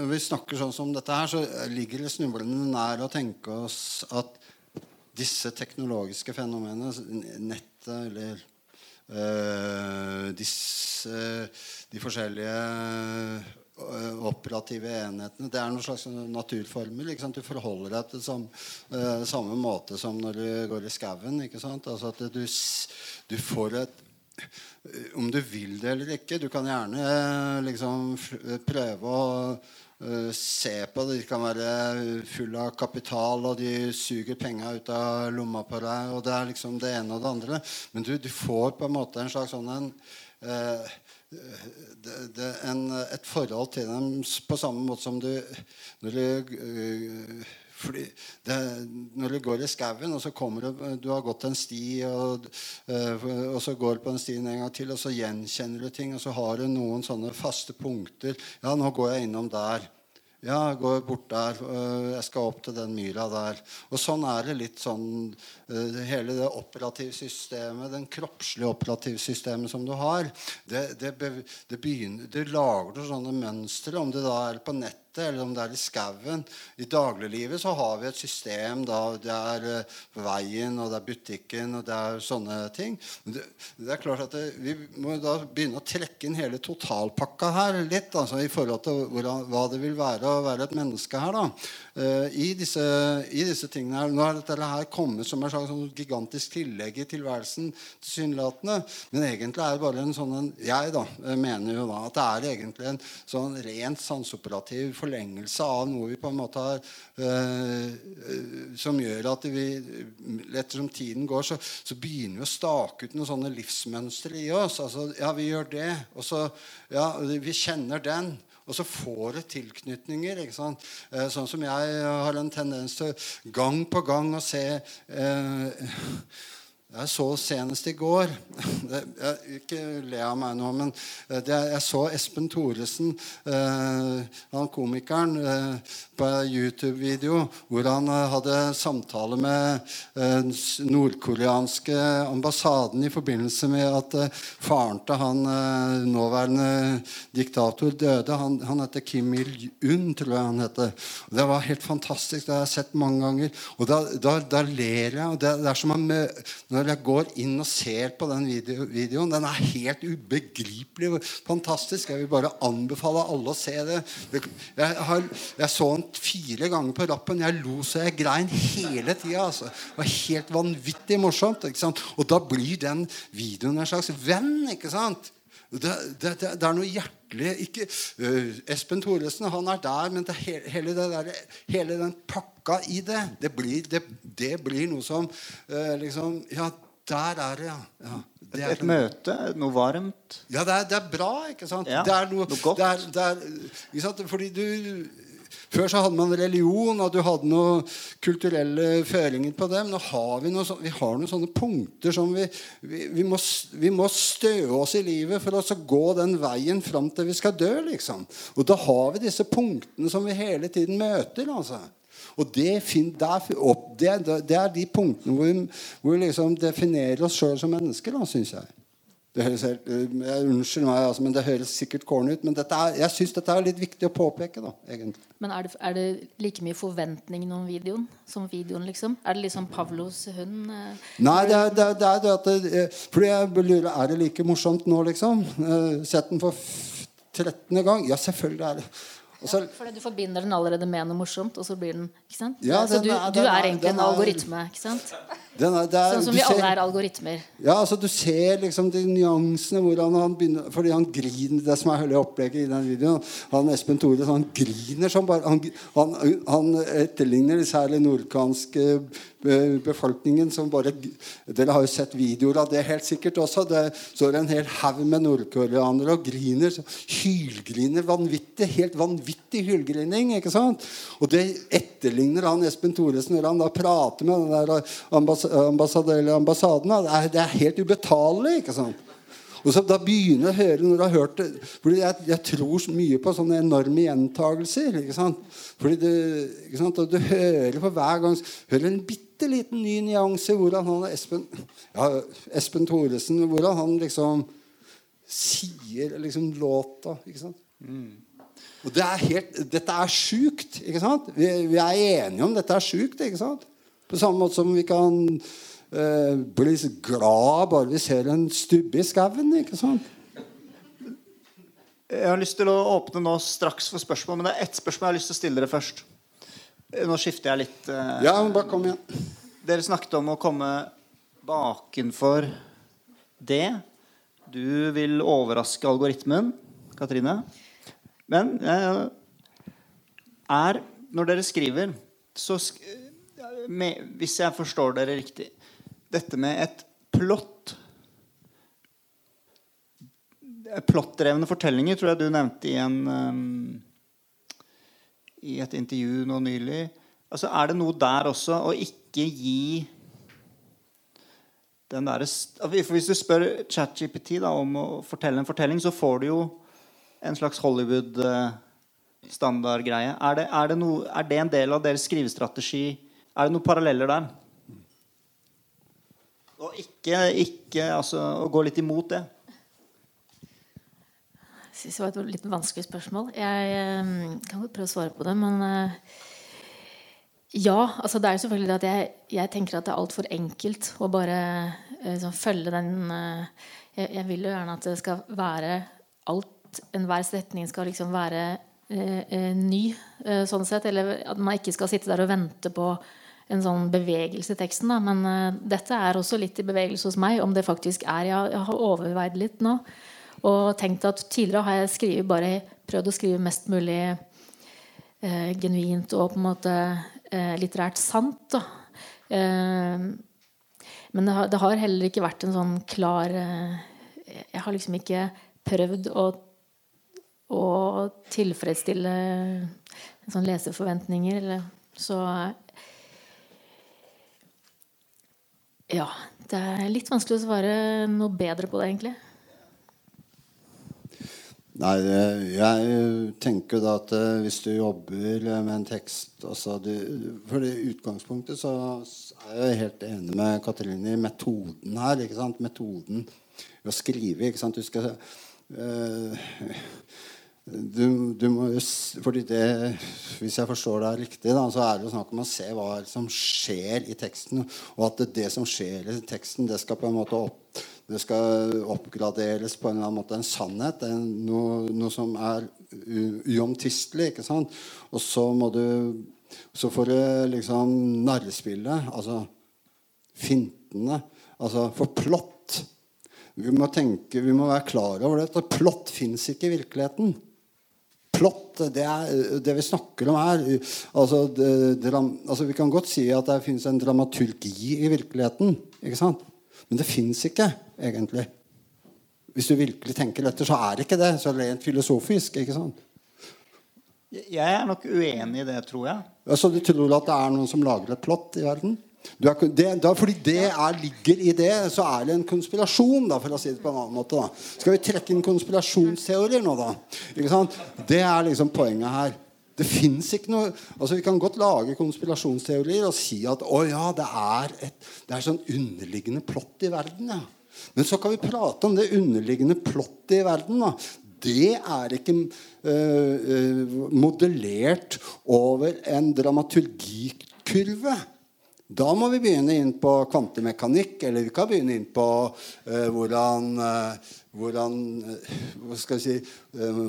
vi snakker sånn som dette her, så ligger det snublende nær å tenke oss at disse teknologiske fenomenene, nettet eller uh, disse, de forskjellige Eh, operative enhetene. Det er noen slags naturformel. Du forholder deg til sam, uh, samme måte som når du går i skauen. Altså du, du, får et Om du vil det eller ikke Du kan gjerne uh, liksom prøve å uh, se på det. De kan være fulle av kapital, og de suger penga ut av lomma på deg. Og det er liksom det ene og det andre. Men du, du får på en måte en slags sånn en det, det, en, et forhold til dem på samme måte som du når du, øh, det, når du går i skauen, og så kommer du Du har gått en sti, og, øh, og, så går du på den stien en gang til, og så gjenkjenner du ting, og så har du noen sånne faste punkter. Ja, nå går jeg innom der. Ja, jeg går bort der. Øh, jeg skal opp til den myra der. Og sånn er det litt sånn øh, Hele det operative systemet, den kroppslige operative systemet som du har, det, det, det, begynner, det lager du sånne mønstre, om det da er på nett eller om det er i skauen. I dagliglivet så har vi et system. da Det er uh, veien, og det er butikken, og det er sånne ting. Det, det, er klart at det, Vi må da begynne å trekke inn hele totalpakka her litt. altså I forhold til hvordan, hva det vil være å være et menneske her. da i, disse, i, disse, tingene her. Nå har dette her kommet som et slags sånn gigantisk tillegg i tilværelsen, tilsynelatende. Men egentlig er det bare en sånn en, Jeg da, mener jo da at det er egentlig en sånn rent sanseoperativ forlengelse av noe vi på en måte har øh, Som gjør at vi ettersom tiden går, så, så, begynner vi å stake ut noen sånne livsmønstre i oss. Altså, ja, vi gjør det. Og så Ja, vi kjenner den. Og så får du tilknytninger. ikke sant? Eh, sånn som jeg har en tendens til gang på gang å se eh, Jeg så senest i går det, jeg, Ikke le av meg nå, men eh, det, jeg så Espen Thoresen, eh, han komikeren, eh, på YouTube-video hvor han eh, hadde samtale med eh, nordkoreanske ambassaden i forbindelse med at eh, faren til han nåværende diktator døde. Han, han heter Kim Il-un, tror jeg han heter. Det var helt fantastisk. Det har jeg sett mange ganger. Og da, da, da ler jeg. og det, det er som om Når jeg går inn og ser på den video, videoen Den er helt ubegripelig fantastisk. Jeg vil bare anbefale alle å se det. Jeg, har, jeg så den fire ganger på rappen. Jeg lo så jeg grein hele tida. Altså. Det var helt vanvittig morsomt. Og da blir den videoen en slags venn. ikke sant? Det, det, det, er noe hjertelig ikke, uh, Espen Thoresen han er der, men det, he- hele, det der, hele den pakka i det, det blir, det, det blir noe som uh, liksom Ja, der er det, ja. ja. Det er Et møte, noe varmt. ja, det er, det er bra, ikke sant? Ja, det er noe, noe godt. Det er, det er? Fordi du Før så hadde man religion, og du hadde noen kulturelle føringer på det. Men nå har vi, noe, vi har noen sånne punkter som vi, vi, vi, må, vi må støe oss i livet for å gå den veien fram til vi skal dø, liksom. Og da har vi disse punktene som vi hele tiden møter. altså. Og det, er de punktene hvor vi, hvor vi liksom definerer oss sjøl som mennesker, syns jeg. Det høres helt, eh, jeg Unnskyld meg, altså, men det høres sikkert corny ut. Men er, jeg syns dette er litt viktig å påpeke. da, egentlig. Men er det, er det like mye forventning om videoen som videoen, liksom? Er det liksom Pavlos hund? eh? Nei, det er det, det, er det at det, eh, Fordi jeg lurer, Er det like morsomt nå, liksom? Eh, Sett den for 13. gang? Ja, selvfølgelig er det. Så, Fordi du forbinder den allerede med noe morsomt, og så blir den ikke sant? Ja, Så den du, er- du den er egentlig en algoritme, ikke sant? den er, det er, Sånn som vi vi alle er algoritmer. Ja, altså Du ser liksom de nyansene hvordan han begynner Fordi han griner Det som er hele opplegget i den videoen Han Espen Tore, han griner som bare Han, han, han etterligner særlig nordkanske eh, befolkningen som bare Dere har jo sett videoer av det helt sikkert også. Det står en hel haug med nordkoreanere og griner. så Hylgriner vanvittig. Helt vanvittig hylgrining. ikke sant? Og det etterligner han Espen Thoresen når han da prater med den der ambass ambassadør eller ambassaden. Det er, det er helt ubetalelig. ikke sant? Og så da begynner jeg å høre når jeg har hørt det fordi jeg, jeg tror mye på sånne enorme gjentagelser. ikke sant? Fordi du, ikke sant? Og du hører på hver gang hører en bitte liten ny nyanse hvordan han Espen ja, Espen Thoresen Hvordan han liksom sier liksom låta. ikke sant? Og det er helt, dette er sjukt. ikke sant? Vi, vi er enige om dette er sjukt. ikke sant? På samme måte som vi kan eh, bli så glad bare vi ser en stubbe i skauen. ikke sant? Jeg har lyst til å åpne nå straks for spørsmål, men det er ett spørsmål jeg har lyst til å stille dere først. Nå skifter jeg litt. eh, Ja, bare kom igjen. Dere snakket om å komme bakenfor det. Du vil overraske algoritmen, Katrine. Men eh, er Når dere skriver, så sk med, Hvis jeg forstår dere riktig Dette med et plott Plottdrevne fortellinger tror jeg du nevnte i en um, I et intervju nå nylig. Altså, er det noe der også å ikke gi den derre for Hvis du spør ChatGPT om å fortelle en fortelling, så får du jo en slags Hollywood-standardgreie. Er, det, er, det er det en del av deres skrivestrategi? Er det noen paralleller der? Og ikke, ikke altså, å gå litt imot det. Jeg synes det var et litt vanskelig spørsmål. Jeg eh, kan godt prøve å svare på det, men eh, ja. altså Det er jo selvfølgelig det at jeg, jeg tenker at det er altfor enkelt å bare eh, sånn, følge den eh, jeg, jeg vil jo gjerne at det skal være alt Enhver setning skal liksom være eh, eh, ny, eh, sånn sett. Eller at man ikke skal sitte der og vente på en sånn bevegelse i teksten. Da. Men eh, dette er også litt i bevegelse hos meg, om det faktisk er. Jeg, jeg har overveid litt nå. Og tenkt at tidligere har jeg skrivet, bare prøvd å skrive mest mulig eh, genuint og på en måte eh, litterært sant. Da. Men det har, det har heller ikke vært en sånn klar Jeg har liksom ikke prøvd å, å tilfredsstille sånn leseforventninger. Eller, så Ja. Det er litt vanskelig å svare noe bedre på det, egentlig. Nei, jeg tenker da at eh, hvis du jobber med en tekst altså du, For i utgangspunktet så er jeg helt enig med Katrine i metoden her. ikke sant? Metoden å skrive. ikke sant? Du skal øh, du, du må, fordi det, Hvis jeg forstår deg riktig, da, så er det jo snakk om å se hva som skjer i teksten. Og at det, det som skjer i teksten, det skal på en måte opp det skal oppgraderes på en eller annen måte en sannhet. En, noe, noe, som er uomtvistelig. ikke sant? Og så må du Så får du liksom narrespillet, altså fintene, altså for plott. Vi må tenke, vi må være klar over det. Plott fins ikke i virkeligheten. Plott, det, er, det vi snakker om her altså, det, dram, altså Vi kan godt si at det fins en dramaturgi i virkeligheten. Men det fins ikke, egentlig. Hvis du virkelig tenker etter, så er det ikke det. Så rent filosofisk. ikke sant? Jeg er nok uenig i det, tror jeg. Så så du tror at det er noen som lager et plott i verden? Er, det, da, fordi det er, ligger i det, så er det en konspirasjon, da, for å si det på en annen måte. Da. Skal vi trekke inn konspirasjonsteorier nå, da? Det er liksom poenget her. Det fins ikke noe altså Vi kan godt lage konspirasjonsteorier og si at å ja, det er et det er sånn underliggende plott i verden. Ja. Men så kan vi prate om det underliggende plottet i verden. Da. Det er ikke øh, øh, modellert over en dramaturgikurve. Da må vi begynne inn på kvantemekanikk, eller vi kan begynne inn på uh, hvordan, uh, hvordan uh, si,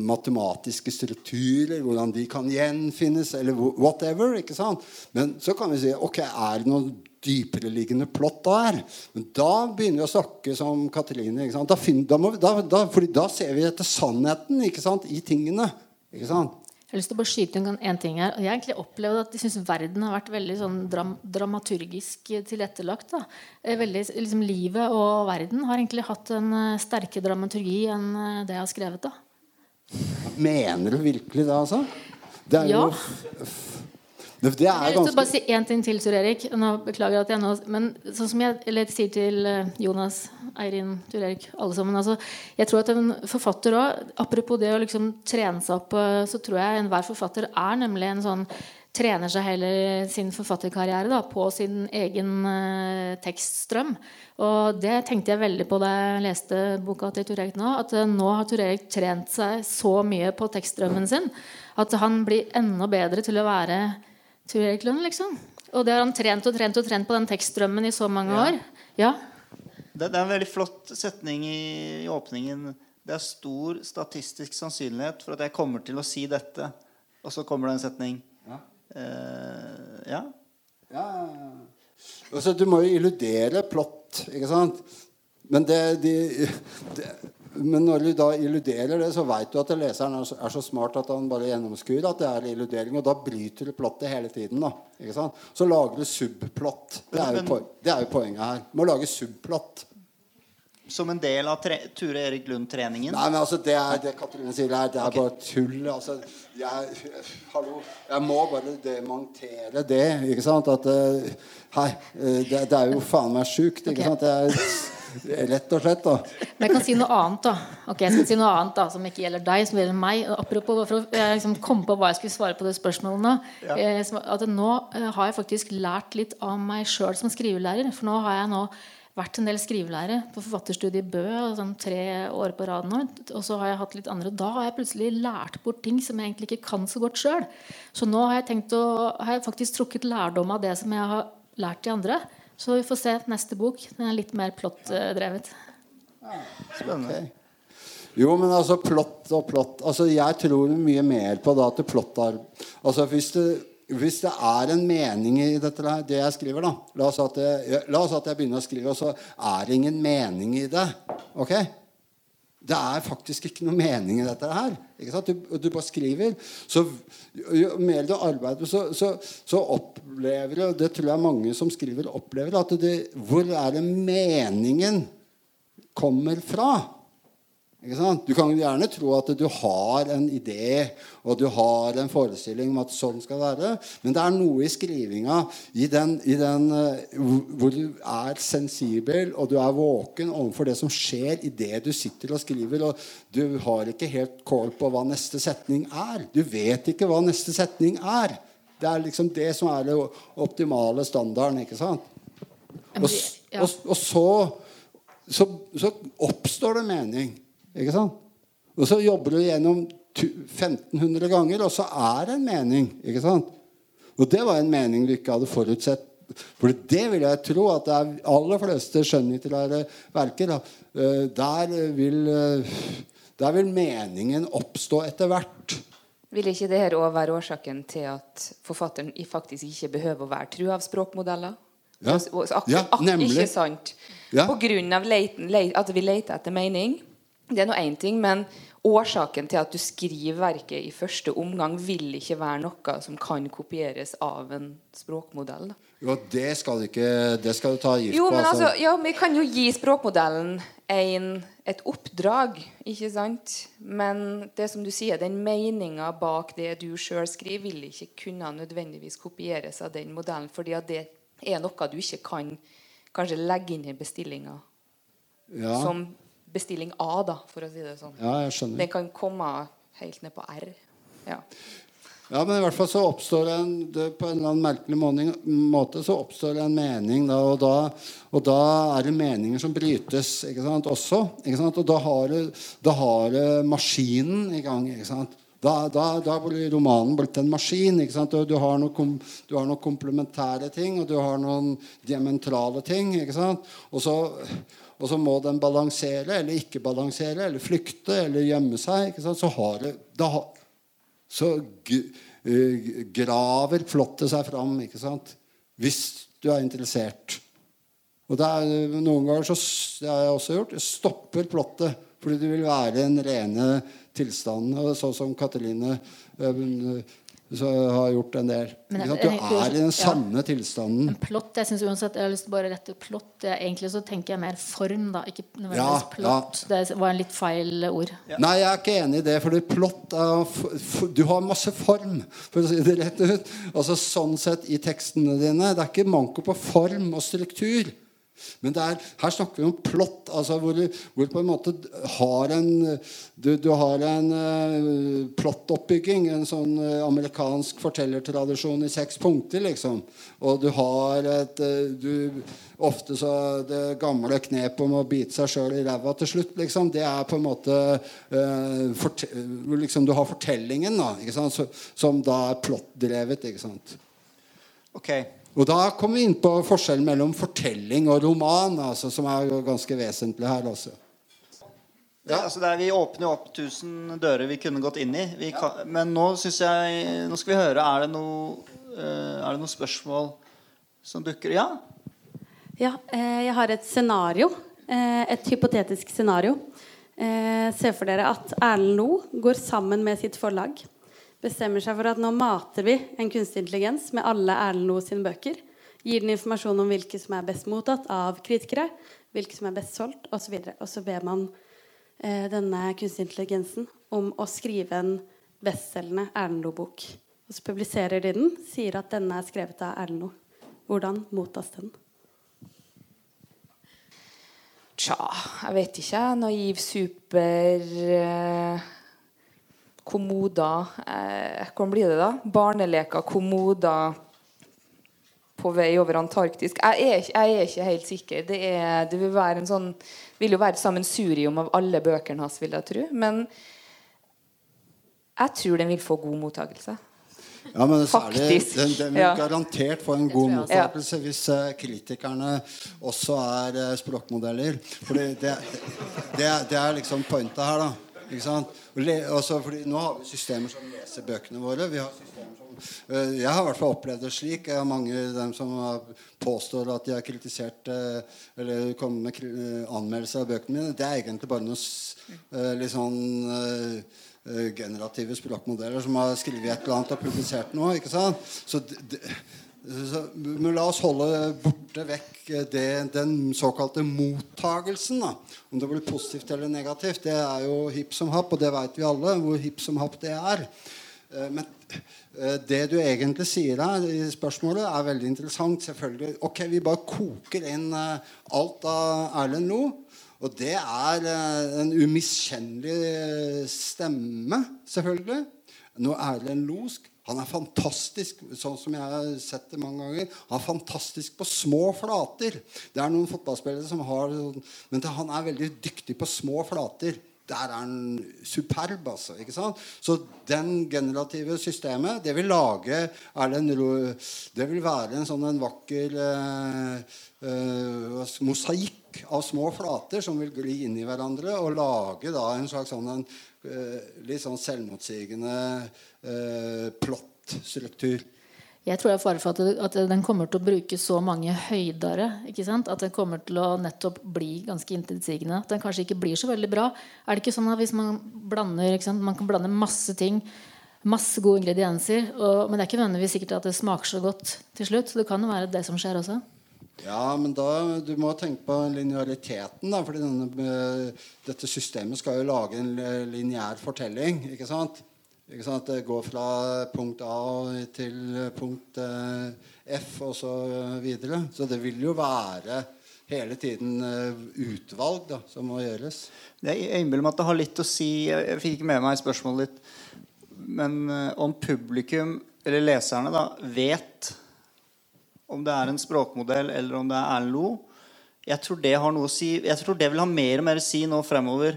matematiske strukturer, hvordan de kan gjenfinnes, eller whatever. ikke sant? Men så kan vi si ok, er det noe dypereliggende plott der? Men da begynner vi å snakke som Katrine. ikke sant? Da, finner, da, vi, da, da ser vi etter sannheten ikke sant, i tingene. ikke sant? Jeg har lyst til å bare skyte inn en ting her. Jeg har egentlig opplevd at jeg synes verden har vært veldig sånn dram dramaturgisk tilrettelagt. Da. Eh, veldig, liksom, livet og verden har egentlig hatt en uh, sterkere dramaturgi enn uh, det jeg har skrevet. da. Mener du virkelig det, altså? Det er ja. jo det, det er jeg vil bare si én ting til, Sur Erik. Nå beklager at jeg nå Men sånn som jeg eller sier til eh, Jonas, Eirin, Tur Erik, alle sammen altså, Jeg tror at en forfatter òg Apropos det å liksom trene seg opp, eh, så tror jeg enhver forfatter er nemlig en sånn trener seg hele sin forfatterkarriere da, på sin egen eh, tekststrøm. Og det tenkte jeg veldig på da jeg leste boka til Tur Erik nå. At eh, nå har Tur Erik trent seg så mye på tekststrømmen sin at han blir enda bedre til å være Tur Erik Lund, liksom. Og det har han trent og trent og trent på den tekststrømmen i så mange ja. år. Ja. Det, det, er en veldig flott setning i, i, åpningen. Det er stor statistisk sannsynlighet for at jeg kommer til å si dette. Og så kommer det en setning. Ja. Uh, ja. ja. Altså, du må jo illudere plott, ikke sant? Men det, de, det men når du da illuderer det, så veit du at leseren er så, smart at han bare gjennomskuer at det er illudering. Og da bryter du plottet hele tiden. da? Så lager du subplott. Det er, jo, det er jo poenget her. Må lage subplott. Som en del av Ture Erik Lund-treningen? Nei, men altså, Det er det Katrine sier her. Det er okay. bare tull. altså, jeg, hallo, jeg må bare demontere det. ikke sant, at uh, Hei, uh, det, det, er jo faen meg sjukt. ikke okay. sant, er Rett og slett, da. Men jeg kan si noe annet, da. Ok, Jeg skal si noe annet da, som ikke gjelder deg, som gjelder meg. Apropos, for å liksom komme på hva jeg skulle svare på det spørsmålet nå. Ja. Eh, at Nå eh, har jeg faktisk lært litt av meg sjøl som skrivelærer. For nå har jeg nå vært en del skrivelærer på forfatterstudiet i Bø sånn tre år på rad nå. Og så har jeg hatt litt andre. Da har jeg plutselig lært bort ting som jeg egentlig ikke kan så godt sjøl. Så nå har jeg tenkt å, har jeg faktisk trukket lærdom av det som jeg har lært de andre. Så vi får se neste bok. Den er litt mer plottdrevet. Spennende. Okay. Jo, men altså plott og plott altså, Jeg tror mye mer på da at plott er altså, hvis, det, hvis det er en mening i dette det jeg skriver, da La oss at jeg, la at jeg begynner å skrive, og så er det ingen mening i det. Ok? Det er faktisk ikke noe mening i dette her. Du, du, bare skriver. Så jo mer du arbeider, så, så, så opplever du Det tror jeg mange som skriver, opplever at det, hvor er det meningen kommer fra? Du kan gjerne tro at du har en idé og du har en forestilling om at sånn skal være, men det er noe i skrivinga i den, i den, eh, hvor du er sensibel og du er våken overfor det som skjer i det du sitter og skriver. og Du har ikke helt kål på hva neste setning er. Du vet ikke hva neste setning er. Det er liksom det som er den optimale standarden. ikke sant? Og, og, og så, så, så oppstår det mening. Ikke sant? Og så jobber du gjennom 1500 ganger, og så er det en mening. Ikke sant? Og det var en mening du ikke hadde forutsett. For det vil jeg tro at det er aller fleste skjønnlitterære verker. Eh, der vil, eh, der vil meningen oppstå etter hvert. Vil ikke det her også være årsaken til at forfatteren faktisk ikke behøver å være tru av språkmodeller? Ja, ja nemlig. Ikke sant? Ja. På grunn av leiten, leit, at vi leter etter mening. Det er nå én ting, men årsaken til at du skriver verket i første omgang, vil ikke være noe som kan kopieres av en språkmodell. Jo, det skal, ikke, det skal du ta gift jo, på. Men altså, ja, vi kan jo gi språkmodellen en, et oppdrag, ikke sant? Men det som du sier, den meninga bak det du sjøl skriver, vil ikke kunne nødvendigvis kopieres av den modellen, fordi det er noe du ikke kan kanskje legge inn i bestillinga. Ja. Som bestilling A, da, for å si det sånn. Ja, jeg skjønner. Den kan komme helt ned på R. Ja. ja, men i hvert fall så oppstår en det, På en eller annen merkelig måte så oppstår det en mening. Da, og, da, og da er det meninger som brytes ikke sant, også. Ikke sant? Og da har, du, da har du maskinen i gang. ikke sant? Da, da, da blir romanen blitt en maskin. Du, har noen, du, har noen, komplementære ting, og du har noen diametrale ting. Og så, og så må den balansere eller ikke balansere eller flykte eller gjemme seg. Så, det, da, så uh, graver flottet seg fram hvis du er interessert. Og er, Noen ganger så, det har jeg også gjort, stopper plottet fordi du vil være en rene tilstanden. Sånn som Uh, har gjort en del. Men, du er i den sanne ja. tilstanden. En plott, jeg synes uansett Jeg har lyst til bare rette plott. Egentlig så tenker jeg mer form, da. Ikke nødvendigvis ja, plott. Ja. Det var en litt feil ord. Nei, jeg er ikke enig i det. For plott er Du har masse form, for å si det rett ut. Altså Sånn sett i tekstene dine. Det er ikke manko på form og struktur. Men er, her snakker vi om plott, altså hvor, hvor på en måte har en Du, du har en uh, plottoppbygging, en sånn uh, amerikansk fortellertradisjon i seks punkter, liksom. Og du har et uh, du, Ofte så det gamle knepet om å bite seg sjøl i ræva til slutt, liksom, det er på en måte hvor liksom Du har fortellingen, da, som da er plottdrevet. ikke sant? Okay. Og Da kommer vi inn på forskjellen mellom fortelling og roman, altså, som er ganske vesentlig her. også. Ja, altså der, Vi åpner jo opp tusen dører vi kunne gått inn i. Kan, men nå synes jeg, nå skal vi høre Er det noe, uh, er det noe spørsmål som dukker Ja? Ja, eh, jeg har et scenario. Eh, et hypotetisk scenario. Eh, se for dere at Erlend Loe går sammen med sitt forlag bestemmer seg for at nå mater vi en kunstig intelligens med alle Erlend sine bøker. Gir den informasjon om hvilke som er best mottatt av kritikere, hvilke som er best solgt osv. Og, og så ber man eh, denne kunstig intelligensen om å skrive en bestselgende Erlend Loe-bok. Og så publiserer de den, sier at denne er skrevet av Erlend. Hvordan mottas den? Tja, jeg vet ikke. Naiv, super eh kommoder eh, Hvordan blir det, da? Barneleker, kommoder på vei over Antarktis. Jeg er, jeg er ikke helt sikker. Det, er, det vil, være en sånn, vil jo være et sammensurium av alle bøkene hans, vil jeg tro. Men jeg tror den vil få god mottakelse. Ja, men Faktisk. Den, den vil ja. garantert få en god mottakelse ja. hvis uh, kritikerne også er uh, språkmodeller. For det, det, det, det, er liksom pointet her, da. Ikke sant? Også fordi nå har vi systemer som leser bøkene våre. Vi har som, uh, jeg har i hvert fall opplevd det slik. Jeg har mange av dem som påstår at de har kritisert uh, eller kommet med uh, anmeldelser av bøkene mine. Det er egentlig bare noen litt sånn generative språkmodeller som har skrevet et eller annet og publisert noe. ikke sant? Så det, Men la oss holde borte vekk det, den såkalte mottagelsen. Da. Om det blir positivt eller negativt, det er jo hipp som happ, og det vet vi alle hvor hipp som happ det er. Eh, men eh, det du egentlig sier her i spørsmålet, er veldig interessant. selvfølgelig. Ok, Vi bare koker inn eh, alt av Erlend Loe. Og det er en umiskjennelig stemme, selvfølgelig. Noe Erlend Loe han er fantastisk, sånn som jeg har sett det mange ganger. Han er fantastisk på små flater. Det er noen fotballspillere som har Men han er veldig dyktig på små flater. Der er han superb, altså. ikke sant? Så den generative systemet, det vil lage Erlend Det vil være en sånn en vakker eh, eh, mosaikk av små flater som vil gli inn i hverandre, og lage da en slags sånn en, litt sånn selvmotsigende eh, plottstruktur. Jeg tror det er fare for at, at, den kommer til å bruke så mange høydere. ikke sant? At den kommer til å nettopp bli ganske intetsigende. At den kanskje ikke blir så veldig bra. Er det ikke sånn at hvis man blander? Man kan blande masse ting, masse gode ingredienser, og, men det er ikke nødvendigvis sikkert at det smaker så godt til slutt. Så det kan jo være det som skjer også. Ja, men da, du må tenke på lineariteten. da, fordi Dette systemet skal jo lage en lineær fortelling. ikke sant? ikke sant? Det går fra punkt A til punkt eh, F og så videre. Så det vil jo være hele tiden eh, utvalg da, som må gjøres. Jeg innbiller meg at det har litt å si Jeg fikk ikke med meg spørsmålet ditt. Men eh, om publikum, eller leserne, da, vet om det er en språkmodell eller om det er Erlend Loe, jeg tror det har noe å si. Jeg tror det vil ha mer og mer å si nå fremover.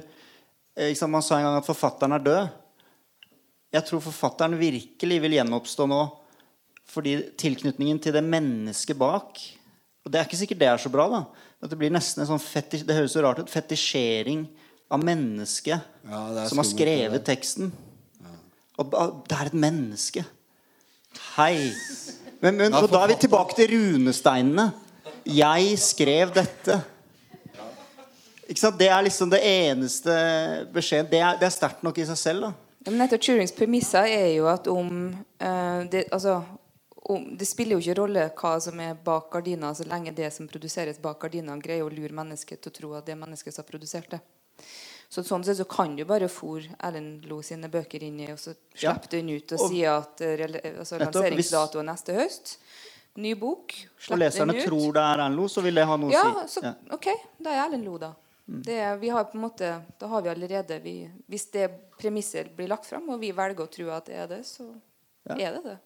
Man sa en gang at forfatteren er død. Jeg tror forfatteren virkelig vil gjenoppstå nå. Fordi tilknytningen til det mennesket bak Og det er ikke sikkert det er så bra. da At Det blir nesten en sånn fetisj, Det høres så rart ut. Fetisjering av mennesket ja, som har skrevet teksten. Ja. Og det er et menneske. Hei. Men, men og da er vi tilbake til runesteinene. Jeg skrev dette. Det er liksom det eneste beskjeden. Det er, det er sterkt nok i seg selv. da men nettopp Turings premisser er jo at om, uh, det, altså, om Det spiller jo ikke rolle hva som er bak gardina, så lenge det som produseres bak gardina, greier å lure mennesket til å tro at det er mennesket som har produsert det. Så sånn sett så kan du bare fòre Erlend Lo sine bøker inn i og så slippe ja. den ut og, og si at uh, altså, lanseringsdato er neste høst. Ny bok. Slipp og leserne tror det er Erlend Lo, så vil det ha noe ja, å si. Så, ja, ok, da er Erlend Lo, da. Det, vi har på en måte, da har vi allerede vi, Hvis det premisser blir lagt fram, og vi velger å tro at det er det, så ja. er det det.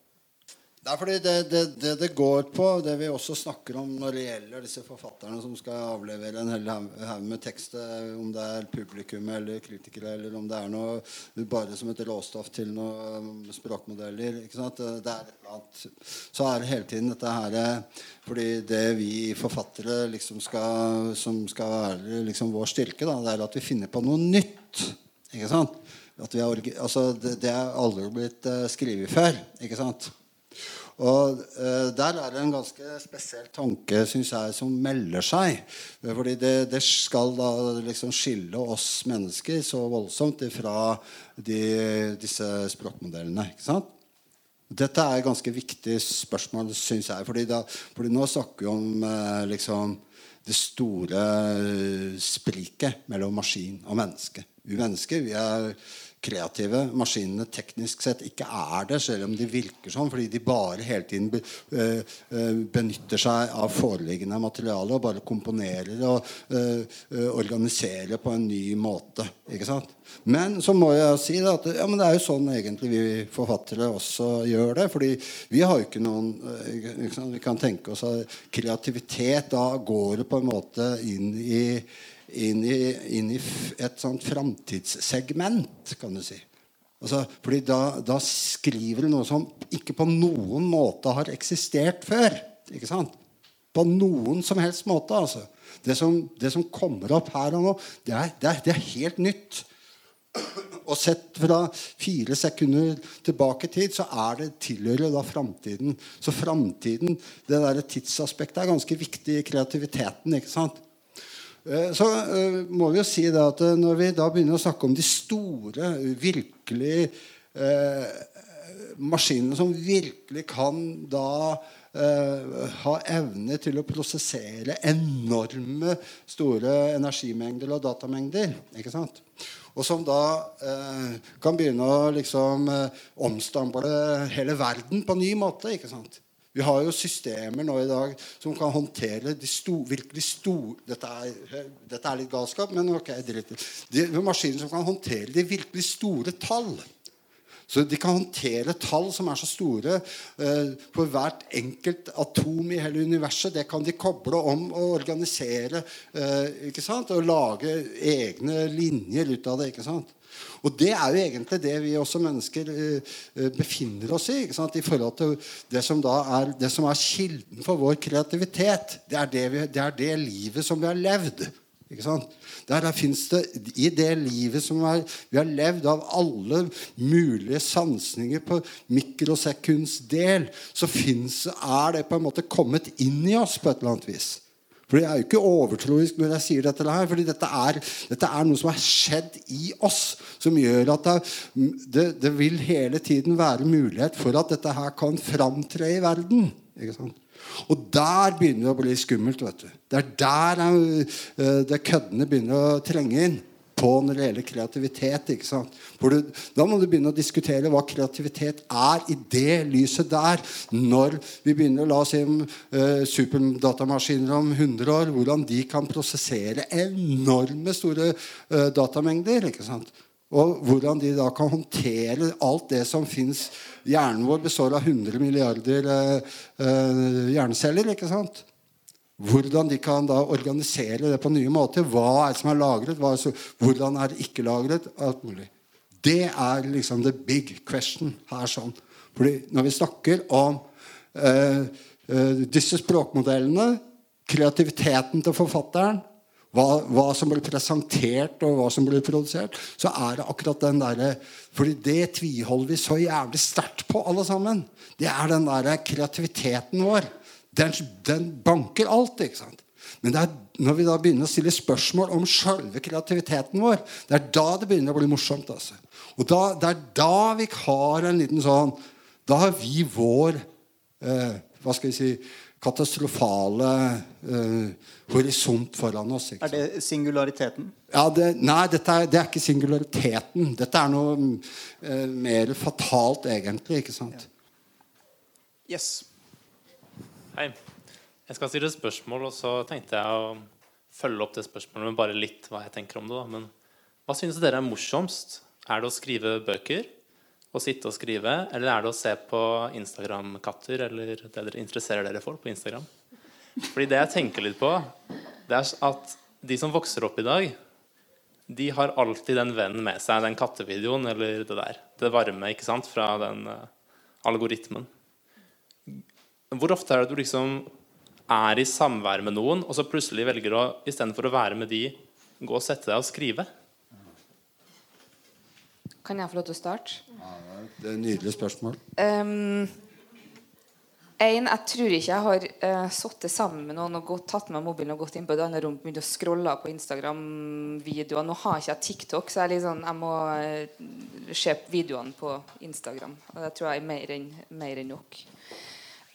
Det er fordi det, det, det, det, går på, det vi også snakker om når det gjelder disse forfatterne som skal avlevere en hel haug med tekst, eh, om det er publikum eller kritikere, eller om det er noe bare som et råstoff til noen språkmodeller. ikke sant? Det er et. Så er det hele tiden dette her eh, Fordi det vi forfattere liksom skal, som skal være liksom vår styrke, da, det er at vi finner på noe nytt. ikke sant? At vi har, altså, det, det er aldri blitt uh, skrevet før. ikke sant? Og eh, Der er det en ganske spesiell tanke synes jeg, som melder seg. Fordi det, det skal da liksom skille oss mennesker så voldsomt fra de, disse språkmodellene. ikke sant? Dette er et ganske viktig spørsmål, syns jeg. Fordi, da, fordi, nå snakker vi om eh, liksom, det store uh, spriket mellom maskin og menneske. Vi mennesker vi er kreative maskinene teknisk sett ikke er det, selv om de virker sånn, fordi de bare hele tiden be, uh, uh, benytter seg av foreliggende materiale og bare komponerer og uh, organiserer på en ny måte. ikke sant? Men så må jeg si at ja, det er jo sånn egentlig vi forfattere også gjør det. fordi vi har jo ikke noen ikke Vi kan tenke oss at kreativitet Da går det på en måte inn i inn i, inn i et sånt framtidssegment, kan du si. Altså, fordi da, da, skriver du noe som ikke på noen måte har eksistert før. Ikke sant? På noen som helst måte. altså. Det som, det som kommer opp her og nå, det er, det er, det er helt nytt. Og sett fra fire sekunder tilbake i tid, så er det tilhører da framtiden. Så framtiden, det der tidsaspektet, er ganske viktig i kreativiteten. ikke sant? Eh, så uh, må vi jo si at uh, når vi da begynner å snakke om de store, virkelig eh, maskinene som virkelig kan da eh, ha evne til å prosessere enorme store energimengder og datamengder. ikke sant? Og som da eh, kan begynne å liksom eh, omstample hele verden på en ny måte. ikke sant? Vi har jo systemer nå i dag som kan håndtere de sto, virkelig store dette, dette, er litt galskap, men ok, dritt i Maskiner som kan håndtere de virkelig store tall. Så de kan håndtere tall som er så store eh, for hvert enkelt atom i hele universet. Det kan de koble om og organisere eh, ikke sant? og lage egne linjer ut av det. ikke sant? Og det er jo egentlig det vi også mennesker eh, eh befinner oss i. ikke sant? I forhold til det som er, det som er kilden for vår kreativitet. Det er det, vi, det er det livet som vi har levd. Ikke sant? Der, der det, I det livet som er, vi har levd av alle mulige sansninger på mikrosekunds del, så finnes, er det på en måte kommet inn i oss på et eller annet vis. For Jeg er jo ikke overtroisk når jeg sier dette. her, fordi dette er, dette er noe som har skjedd i oss, som gjør at det, det, det vil hele tiden være mulighet for at dette her kan framtre i verden. Og der begynner det å bli skummelt. vet du. Det er der uh, det køddene begynner å trenge inn på når det gjelder kreativitet. ikke sant? Du, Da må du begynne å diskutere hva kreativitet er i det lyset der. Når vi begynner la oss si uh, superdatamaskiner om 100 år, hvordan de kan prosessere enorme store eh, datamengder. ikke sant? Og hvordan de da kan håndtere alt det som fins Hjernen vår består av 100 milliarder eh, eh, hjerneceller. ikke sant? Hvordan de kan da organisere det på nye måter. Hva er det som er lagret? Er så, hvordan er det ikke lagret? Alt mulig. Det er liksom the big question her. sånn. Fordi Når vi snakker om eh, eh, disse språkmodellene, kreativiteten til forfatteren, hva, hva, som blir presentert, og hva som blir produsert, så er det akkurat den derre fordi det tviholder vi så jævlig sterkt på, alle sammen. Det er den der kreativiteten vår. Den, den banker alt. ikke sant? Men det er når vi da begynner å stille spørsmål om sjølve kreativiteten vår, det er da det begynner å bli morsomt. altså. Og da, Det er da vi har en liten sånn Da har vi vår eh, Hva skal vi si katastrofale eh, horisont foran oss. er det singulariteten? Ja, det, nei, er, det er ikke singulariteten. Dette er noe eh, mer fatalt, egentlig. ikke sant? Ja. Yes. Hei. Jeg skal stille spørsmål, og så tenkte jeg å følge opp det spørsmålet med bare litt hva jeg tenker om det. Da. Men hva synes dere er morsomst? Er det å skrive bøker? å sitte og skrive, eller er det å se på Instagram-katter eller det dere interesserer dere for på Instagram? Fordi det jeg tenker litt på, det er at de som vokser opp i dag, de har alltid den vennen med seg, den kattevideoen eller det der. Det varme ikke sant, fra den uh, algoritmen. Hvor ofte er det du liksom er i samvær med noen, og så plutselig velger å istedenfor å være med de, gå og sette deg og skrive? Kan jeg få lov til å starte? Ja, det er et nydelig spørsmål. Um, en, jeg tror ikke jeg har uh, sittet sammen med noen og gått, tatt med mobilen og gått inn på et annet rom og begynt å scrolle på Instagram-videoer. Nå har ikke jeg TikTok, så jeg, liksom, jeg må uh, se videoene på Instagram. Og det tror jeg er mer enn, mer enn nok.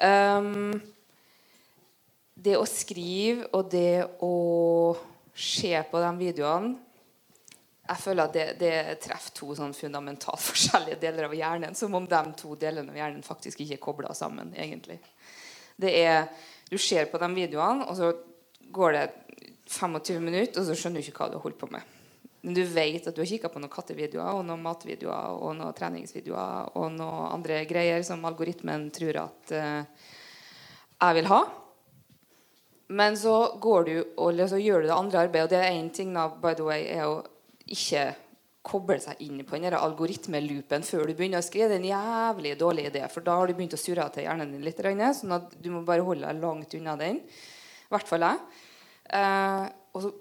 Um, det å skrive og det å se på de videoene jeg føler at det, det treffer to sånn fundamentalt forskjellige deler av hjernen. Som om de to delene av hjernen faktisk ikke er kobla sammen. egentlig. Det er, Du ser på de videoene, og så går det 25 minutter, og så skjønner du ikke hva du har holdt på med. Men du vet at du har kikka på noen kattevideoer og noen matvideoer og noen treningsvideoer og noen andre greier som algoritmen tror at uh, jeg vil ha. Men så går du og så gjør du det andre arbeidet. Og det er én ting da, by the way, er å ikke koble seg inn på den algoritmeloopen før du begynner å skrive. Det er en jævlig dårlig idé, for da har du begynt å surre til hjernen din litt. sånn at du må bare holde deg langt unna den. I hvert fall jeg. Uh, og så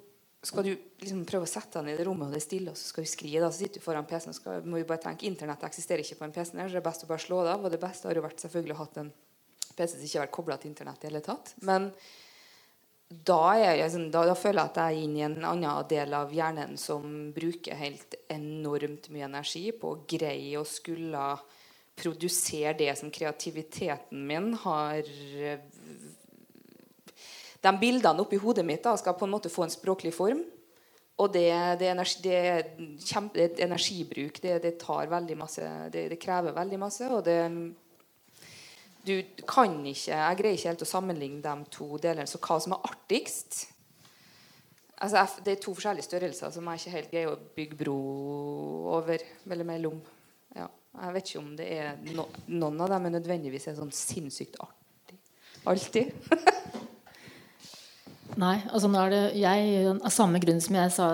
skal du liksom prøve å sette deg ned i det rommet, og det er stille, og så skal du skrive. Da, så sitter du foran PC-en og skal, må jo bare tenke Internett eksisterer ikke på en PC. Så det er best å bare slå det av. Og det beste har jo vært selvfølgelig å ha en PC som ikke har vært kobla til Internett i hele tatt. Men da, jeg, sånn, da, da, føler jeg at jeg er inne i en annen del av hjernen som bruker helt enormt mye energi på å greie å skulle produsere det som kreativiteten min har eh, De bildene oppi hodet mitt da, skal på en måte få en språklig form. Og det, det, er, energi, det kjempe, det er energibruk. Det, tar veldig masse det, krever veldig masse. Og det Du kan ikke Jeg greier ikke helt å sammenligne de to delene. Så hva som er artigst altså, Det er to forskjellige størrelser som jeg ikke helt greier å bygge bro over eller mellom. Ja. Jeg vet ikke om det er no, noen av dem er nødvendigvis er sånn sinnssykt artig. Alltid. Nei, altså nå er det jeg, Av samme grunn som jeg sa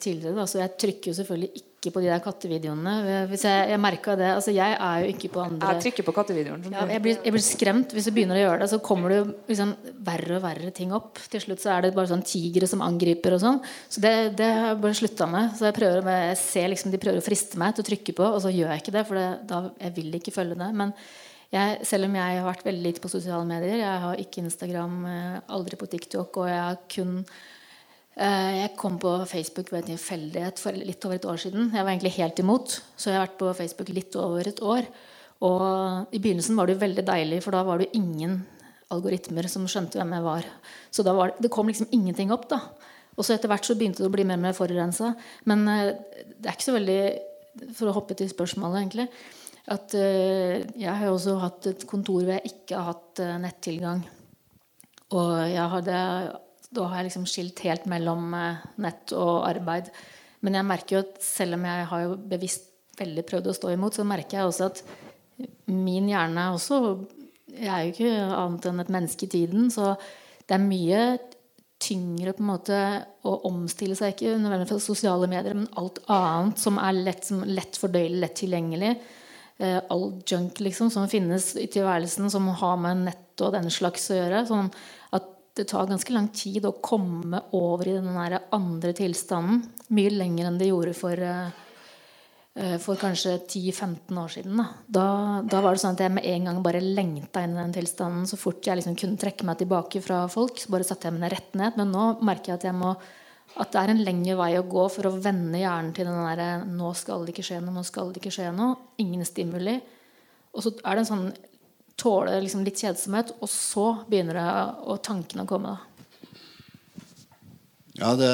tidligere, da, så jeg trykker jo selvfølgelig ikke på de der kattevideoene. Hvis Jeg, jeg merka det. altså Jeg er jo ikke på andre Jeg trykker på kattevideoen. Ja, jeg, blir, jeg, blir, skremt hvis du begynner å gjøre det. Så kommer det jo liksom verre og verre ting opp. Til slutt så er det bare sånn tigre som angriper og sånn. Så det, det har jeg bare slutta med. Så jeg prøver jeg ser liksom de prøver å friste meg til å trykke på, og så gjør jeg ikke det. For det, da, jeg vil ikke følge det. Men jeg, selv om jeg har vært veldig lite på sosiale medier, jeg har ikke Instagram, eh, aldri på TikTok, og jeg har kun eh, jeg kom på Facebook ved en tilfeldighet for litt over et år siden. Jeg var egentlig helt imot, så jeg har vært på Facebook litt over et år. Og I begynnelsen var det jo veldig deilig, for da var det jo ingen algoritmer som skjønte hvem jeg var. Så da var det, det kom liksom ingenting opp. da. Og så etter hvert så begynte det å bli mer og mer forurensa. Men eh, det er ikke så veldig For å hoppe til spørsmålet, egentlig at uh, jeg har også hatt et kontor hvor jeg ikke har hatt uh, nettilgang. Og hadde, da har jeg liksom skilt helt mellom uh, nett og arbeid. Men jeg merker jo at selv om jeg har jo bevisst veldig prøvd å stå imot, så merker jeg også at min hjerne også Jeg er jo ikke annet enn et menneske i tiden, så det er mye tyngre på en måte å omstille seg, ikke nødvendigvis fra sosiale medier, men alt annet som er lett, som lett fordøyelig, lett tilgjengelig eh, all junk liksom, som finnes i tilværelsen, som har med nett og den slags å gjøre. Sånn at det tar ganske lang tid å komme over i den andre tilstanden. Mye lenger enn det gjorde for, eh, for kanskje 10-15 år siden. Da. Da, da. var det sånn at jeg med en gang bare lengta inn i den tilstanden. Så fort jeg liksom kunne trekke meg tilbake fra folk, så bare satte jeg meg rett ned. Men nå merker jeg at jeg må at det er en lengre vei å gå for å vende hjernen til den derre 'nå skal det ikke skje noe', 'nå skal det ikke skje noe'. Ingen stimuli. Og så er det en sånn tåle liksom litt kjedsomhet, og så begynner det å tankene å komme. Ja, det,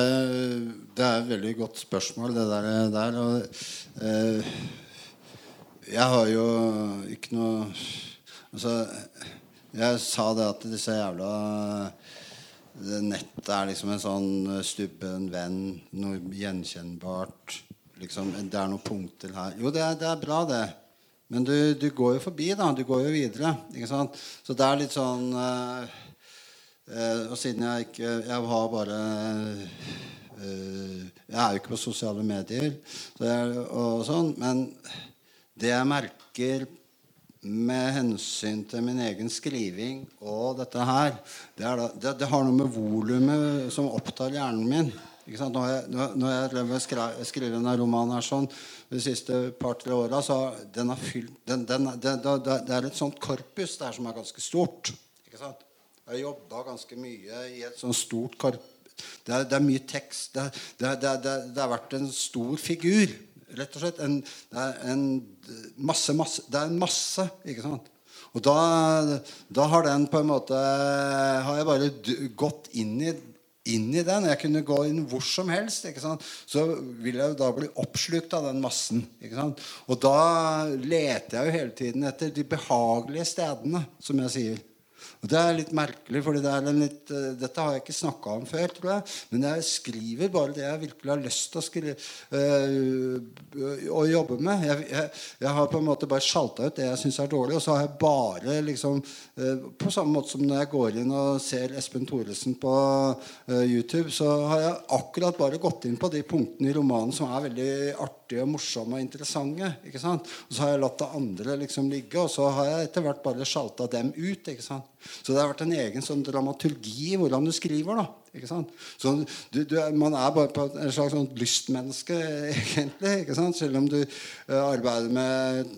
det, er et veldig godt spørsmål, det der. der og, eh, jeg har jo ikke noe Altså, jeg sa det at disse jævla Nettet er liksom en sånn eh, stubben venn, noe gjenkjennbart. Liksom, det er noen punkter her. Jo, det er, det er bra, det. Men du, du, går jo forbi, da. Du går jo videre. Ikke sant? Så det er litt sånn øh, øh, Og siden jeg ikke Jeg har bare øh, Jeg er jo ikke på sosiale medier jeg, og sånn, men det jeg merker med hensyn til min egen skriving og dette her, det, da, det, det har noe med volumet som opptar hjernen min. Når jeg, når jeg skrev denne romanen her sånn de siste par-tre åra, så den er fylt den, den, det, Det er et sånt korpus der som er ganske stort. Ikke sant? Jeg har jobba ganske mye i et sånt stort korpus. Det er, det er mye tekst. Det har vært en stor figur rett og slett en, det er en masse, masse Det er en masse, ikke sant? Og da, da, har den på en måte Har jeg bare gått inn i, inn i den. Jeg kunne gå inn hvor som helst. ikke sant? Så vil jeg jo da bli oppslukt av den massen. ikke sant? Og da leter jeg jo hele tiden etter de behagelige stedene, som jeg sier. Og Det er litt merkelig, for det uh, dette har jeg ikke snakka om før. tror jeg, Men jeg skriver bare det jeg virkelig har lyst til å, uh, å jobbe med. Jeg, jeg, jeg, har på en måte bare sjalta ut det jeg syns er dårlig, og så har jeg bare liksom uh, På samme måte som når jeg går inn og ser Espen Thoresen på YouTube, så har jeg akkurat bare gått inn på de punktene i romanen som er veldig artige og morsomme og interessante. ikke sant? Og så har jeg latt det andre liksom ligge, og så har jeg etter hvert bare sjalta dem ut. ikke sant? Så det har vært en egen sånn dramaturgi i hvordan du skriver. da, ikke sant? Så du, du, Man er bare på en slags sånn lystmenneske, egentlig. ikke sant? Selv om du uh, arbeider med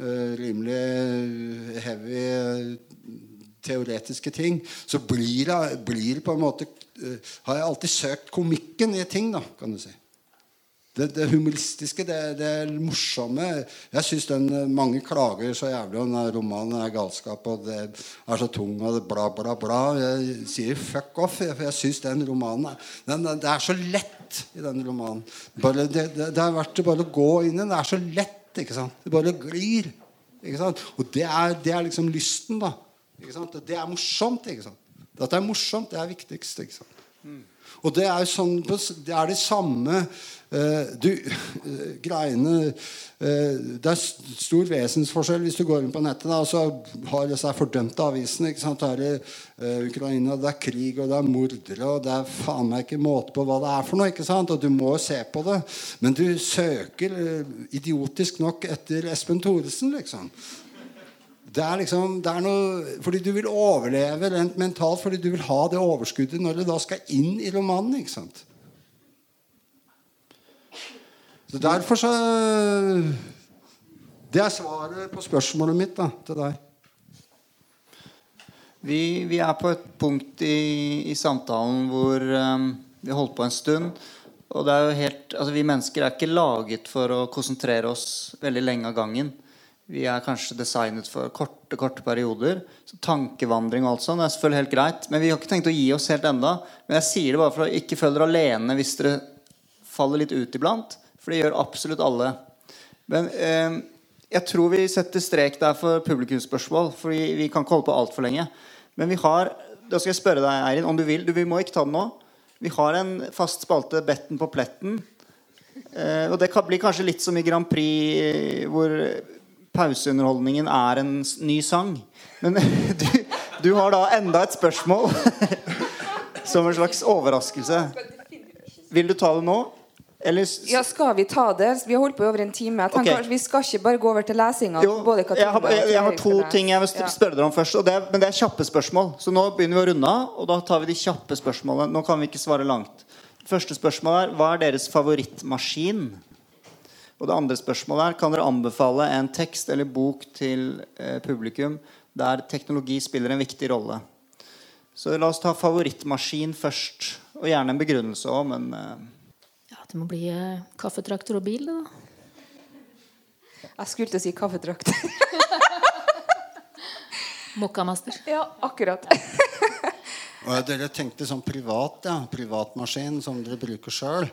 uh, rimelig heavy uh, teoretiske ting, så blir det, blir på en måte Har jeg alltid søkt komikken i ting, da, kan du si. Det, det humoristiske, det, det morsomme Jeg syns Mange klager så jævlig om romanen er galskap, og det er så tung, og det bla, bla, bla. Jeg sier fuck off, for jeg syns den romanen er, den, Det er så lett i den romanen. Bare, det, det, er verdt å bare gå inn i den. Det er så lett. ikke sant? Det bare glir. ikke sant? Og det er, det er liksom lysten, da. ikke sant? Det er morsomt. ikke sant? Dette er morsomt, det er viktigst. ikke sant? Og det er, sånn, det er det samme uh, du, uh, greiene uh, Det er stor vesensforskjell hvis du går inn på nettet da, og så har disse fordømte avisene. ikke sant? I Ukraina det er krig, og det er mordere, og det er faen meg ikke måte på hva det er for noe. ikke sant? Og du må se på det. Men du søker idiotisk nok etter Espen Thoresen, liksom. Det er liksom, det er noe, fordi du vil overleve rent mentalt fordi du vil ha det overskuddet når du da skal inn i romanen. ikke sant? Så Derfor så Det er svaret på spørsmålet mitt da, til deg. Vi, vi er på et punkt i, i samtalen hvor um, vi holdt på en stund. Og det er jo helt, altså Vi mennesker er ikke laget for å konsentrere oss veldig lenge av gangen. Vi er kanskje designet for korte korte perioder. Så Tankevandring og alt sånt er selvfølgelig helt greit. Men vi har ikke tenkt å gi oss helt enda. Men jeg sier det bare for å ikke føle dere alene hvis dere faller litt ut iblant. For det gjør absolutt alle. Men eh, jeg tror vi setter strek der for publikumsspørsmål. For vi kan ikke holde på altfor lenge. Men vi har Da skal jeg spørre deg, Eirin, om du vil. Du vi må ikke ta den nå. Vi har en fast spalte, Betten på pletten. Eh, og det kan bli kanskje litt som i Grand Prix, eh, hvor pauseunderholdningen er en ny sang. Men du, du har da enda et spørsmål som en slags overraskelse. Vil du ta det nå? Eller Ja, skal vi ta det? Vi har holdt på i over en time. Jeg tenker okay. Vi skal ikke bare gå over til lesinga. Jeg, jeg, jeg har to ting jeg vil spørre dere om først. Og det er, men det er kjappe spørsmål. Så nå begynner vi å runde av, og da tar vi de kjappe spørsmålene. Nå kan vi ikke svare langt. Første spørsmål er hva er deres favorittmaskin? Og det andre spørsmålet er kan dere anbefale en tekst eller bok til eh, publikum der teknologi spiller en viktig rolle? Så la oss ta favorittmaskin først. Og gjerne en begrunnelse òg, men eh, Ja, det må bli eh, kaffetraktor og bil, da. Jeg skulle til å si kaffetraktor. Mokkamaster. ja, akkurat. Og dere tenkte sånn privat, ja. Privatmaskin som dere bruker sjøl.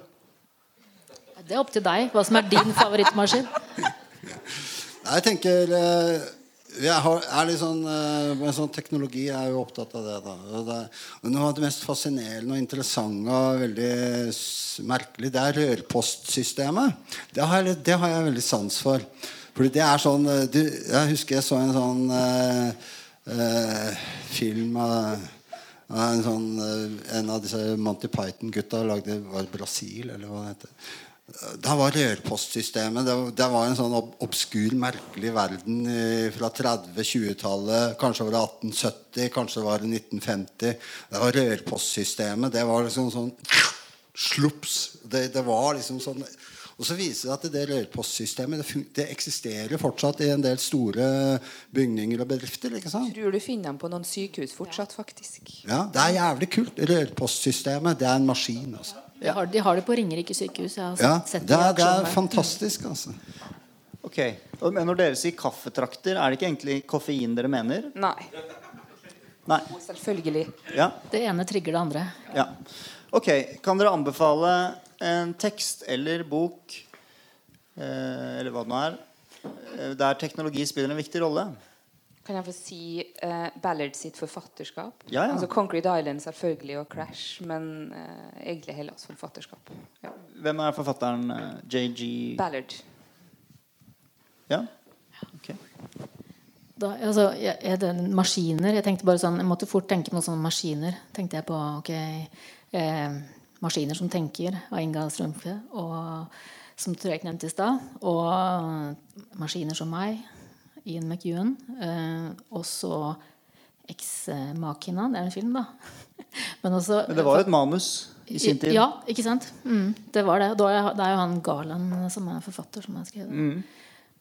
Det er opp til deg hva som er din favorittmaskin. Jeg tenker eh, jeg har, er litt sånn, eh, med sånn Teknologi er jo opptatt av det. da og Noe av det mest fascinerende og interessante og veldig merkelig, det er rørpostsystemet. Det har, jeg, det har jeg veldig sans for. Fordi det er sånn eh, du, Jeg husker jeg så en sånn eh, eh, film av, en, sånn, en av disse Monty Python-gutta lagde i Brasil, eller hva det heter. Det var rørpostsystemet. Det var, det var en sånn obskur, merkelig verden eh, fra 30-20-tallet. Kanskje var det 1870, kanskje var det 1950. Det var rørpostsystemet. Det var liksom sånn slups. Det, det var liksom sånn Og så viser det at det rørpostsystemet det, det eksisterer fortsatt i en del store bygninger og bedrifter. ikke sant? Tror du finner dem på noen sykehus fortsatt, faktisk. Ja, Det er jævlig kult. Rørpostsystemet. Det er en maskin. altså. De har, de har det på Ringerike sykehus. Jeg har Ja, sett det er, det er fantastisk. altså. ok. Og- Men når dere sier kaffetrakter, er det ikke egentlig koffein dere mener? Nei. Nei. Selvfølgelig. Ja. Det ene trigger det andre. Ja. Ok, Kan dere anbefale en tekst eller bok, eh, eller hva det nå er, eh, der teknologi spiller en viktig rolle? Kan jeg få si uh, Ballard sitt forfatterskap? Ja, ja. Altså Concrete Island selvfølgelig og Crash, men uh, egentlig hele hans forfatterskap. Ja. Hvem er forfatteren? Uh, JG Ballard. Ja? Ok. Da, altså, er det maskiner Jeg tenkte bare sånn Jeg måtte fort tenke på sånne maskiner. Tenkte jeg på ok eh, Maskiner som tenker av Inga Strømfe. Og som Trøyk nevnte i stad. Og maskiner som meg. Ian McEwan. Eh, og så Ex Machina. Det er en film, da. Men, også, Men det var jo et manus i sin tid. Ja, ikke sant? Mm, det var det. Da det er jo han Garland som er forfatter, som har skrevet. Mm.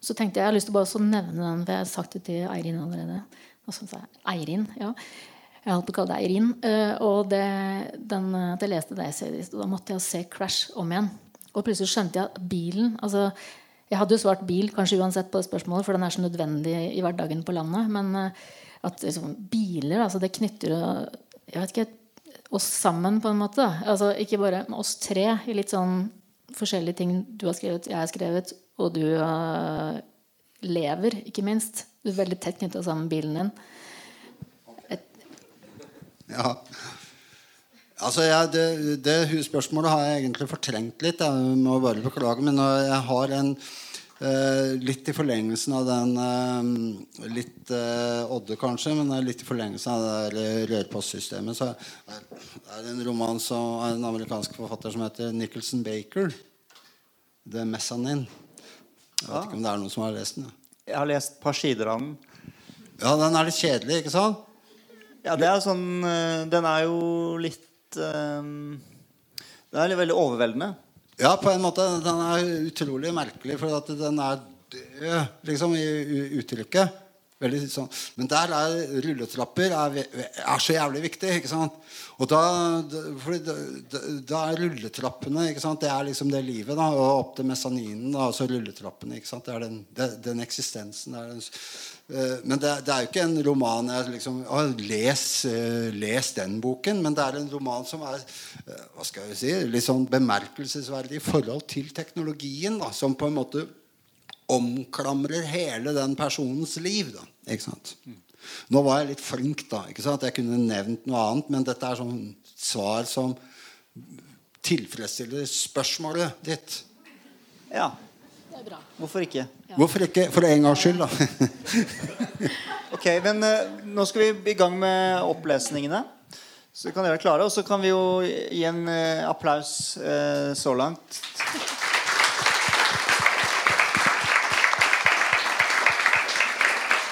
Så tenkte jeg jeg har lyst til bare å nevne den, for jeg har sagt det til Eirin allerede. Og så sa jeg Eirin, ja. Jeg holdt på å kalle deg Eirin. Eh, og det, den, at jeg leste det og da måtte jeg se Crash om igjen. Og plutselig skjønte jeg at bilen altså, Jeg hadde jo svart bil kanskje uansett på det spørsmålet, for den er så nødvendig i hverdagen på landet. Men eh, at liksom, biler altså, det knytter jeg ikke, oss sammen, på en måte. Altså, ikke bare oss tre i litt sånn forskjellige ting du har skrevet, jeg har skrevet, og du uh, lever, ikke minst. Du er veldig tett knytta sammen med bilen din. Ja. Altså, jeg, det, det spørsmålet har jeg egentlig fortrengt litt. Jeg må bare beklage. Men jeg har en eh, litt i forlengelsen av den eh, Litt eh, Odde, kanskje, men litt i forlengelsen av det der rørpostsystemet. Så er det en roman som en amerikansk forfatter som heter Nicholson Baker. 'The Mezzanine'. Jeg vet Ja. ikke om det er noen som har lest den. Ja. Jeg har lest et par sider av den. Ja, den er litt kjedelig, ikke sant? Ja, det er sånn eh, Den er jo litt eh, Den er litt veldig overveldende. Ja, på en måte. Den er utrolig merkelig, for at den er død, liksom, i uttrykket. Sånn. Men der er rulletrapper er, er så jævlig viktig. ikke sant? Og da, da- da, er rulletrappene ikke sant? Det er liksom det livet. da, Og opp til mesaninen. da, altså rulletrappene. ikke sant? Det er den, det, den eksistensen. Det er den, men det, det er jo ikke en roman jeg liksom å, les, eh, les den boken. Men det er en roman som er eh, hva skal jeg si, litt sånn bemerkelsesverdig i forhold til teknologien. da, Som på en måte omklamrer hele den personens liv. Da, ikke sant? Nå var jeg litt flink, da. ikke sant? Jeg kunne nevnt noe annet, men dette er sånn svar som tilfredsstiller spørsmålet ditt. Ja, Det er bra. hvorfor ikke? Hvorfor ikke? For en gangs skyld, da. Ok, men eh, nå skal vi i gang med opplesningene. Så kan dere være klare, og så kan vi jo gi en eh, applaus eh, så langt.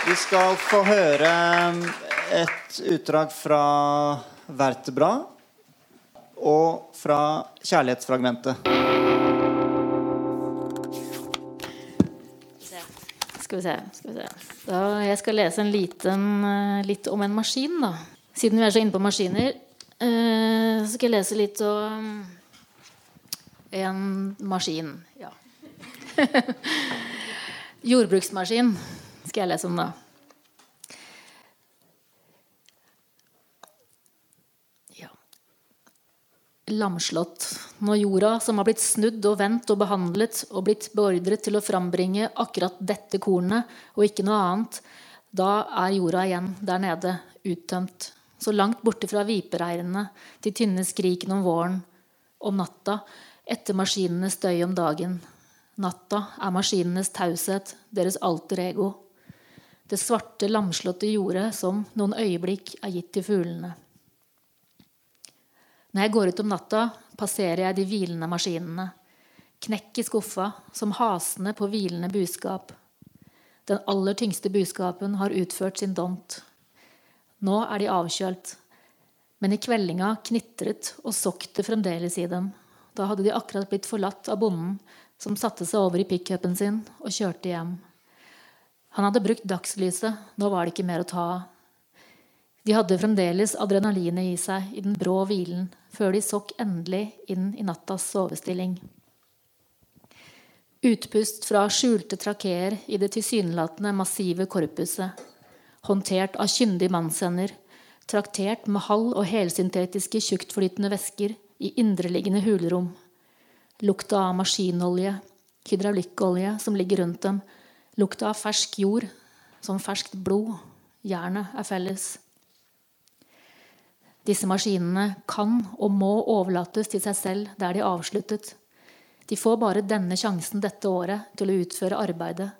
Vi skal få høre et utdrag fra Vertebra og fra Kjærlighetsfragmentet. Skal vi se. skal vi se. Da, jeg skal lese en liten, eh, litt om en maskin, da. Siden vi er så inne på maskiner, eh, så skal jeg lese litt om en maskin. Ja. Jordbruksmaskin skal jeg lese om, da. Lamslått. Når jorda, som har blitt snudd og vendt og behandlet og blitt beordret til å frambringe akkurat dette kornet og ikke noe annet, da er jorda igjen der nede, uttømt. Så langt borte fra vipereirene, de tynne skrikene om våren. Om natta, etter maskinenes støy om dagen. Natta er maskinenes taushet, deres alter ego. Det svarte, lamslåtte jordet som noen øyeblikk er gitt til fuglene. Når jeg går ut om natta, passerer jeg de hvilende maskinene. Knekk i skuffa, som hasende på hvilende buskap. Den aller tyngste buskapen har utført sin dont. Nå er de avkjølt. Men i kveldinga knitret og sokk det fremdeles i dem. Da hadde de akkurat blitt forlatt av bonden, som satte seg over i pickupen sin og kjørte hjem. Han hadde brukt dagslyset, nå var det ikke mer å ta av. De hadde fremdeles adrenalinet i seg i den brå hvilen, før de sokk endelig inn i nattas sovestilling. Utpust fra skjulte trakeer i det tilsynelatende massive korpuset. Håndtert av kyndige mannshender. Traktert med halv- og helsyntetiske tjuktflytende væsker i indreliggende hulrom. Lukta av maskinolje, hydraulikkolje som ligger rundt dem. Lukta av fersk jord, som ferskt blod. Jernet er felles. Disse maskinene kan og må overlates til seg selv der de er avsluttet. De får bare denne sjansen dette året til å utføre arbeidet.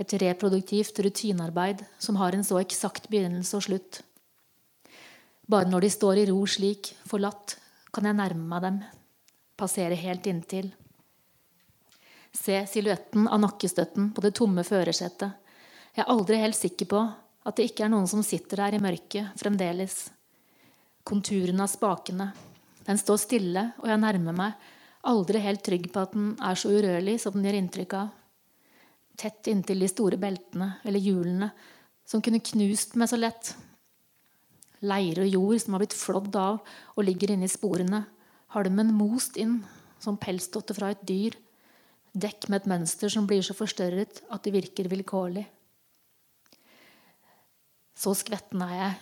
Et reproduktivt rutinearbeid som har en så eksakt begynnelse og slutt. Bare når de står i ro slik, forlatt, kan jeg nærme meg dem. Passere helt inntil. Se silhuetten av nakkestøtten på det tomme førersetet. Jeg er aldri helt sikker på at det ikke er noen som sitter der i mørket fremdeles. Konturene av spakene. Den står stille, og jeg nærmer meg, aldri helt trygg på at den er så urørlig som den gir inntrykk av. Tett inntil de store beltene, eller hjulene, som kunne knust meg så lett. Leire og jord som har blitt flådd av og ligger inni sporene. Halmen most inn, som pelsdotter fra et dyr. Dekk med et mønster som blir så forstørret at det virker vilkårlig. Så skvetten er jeg,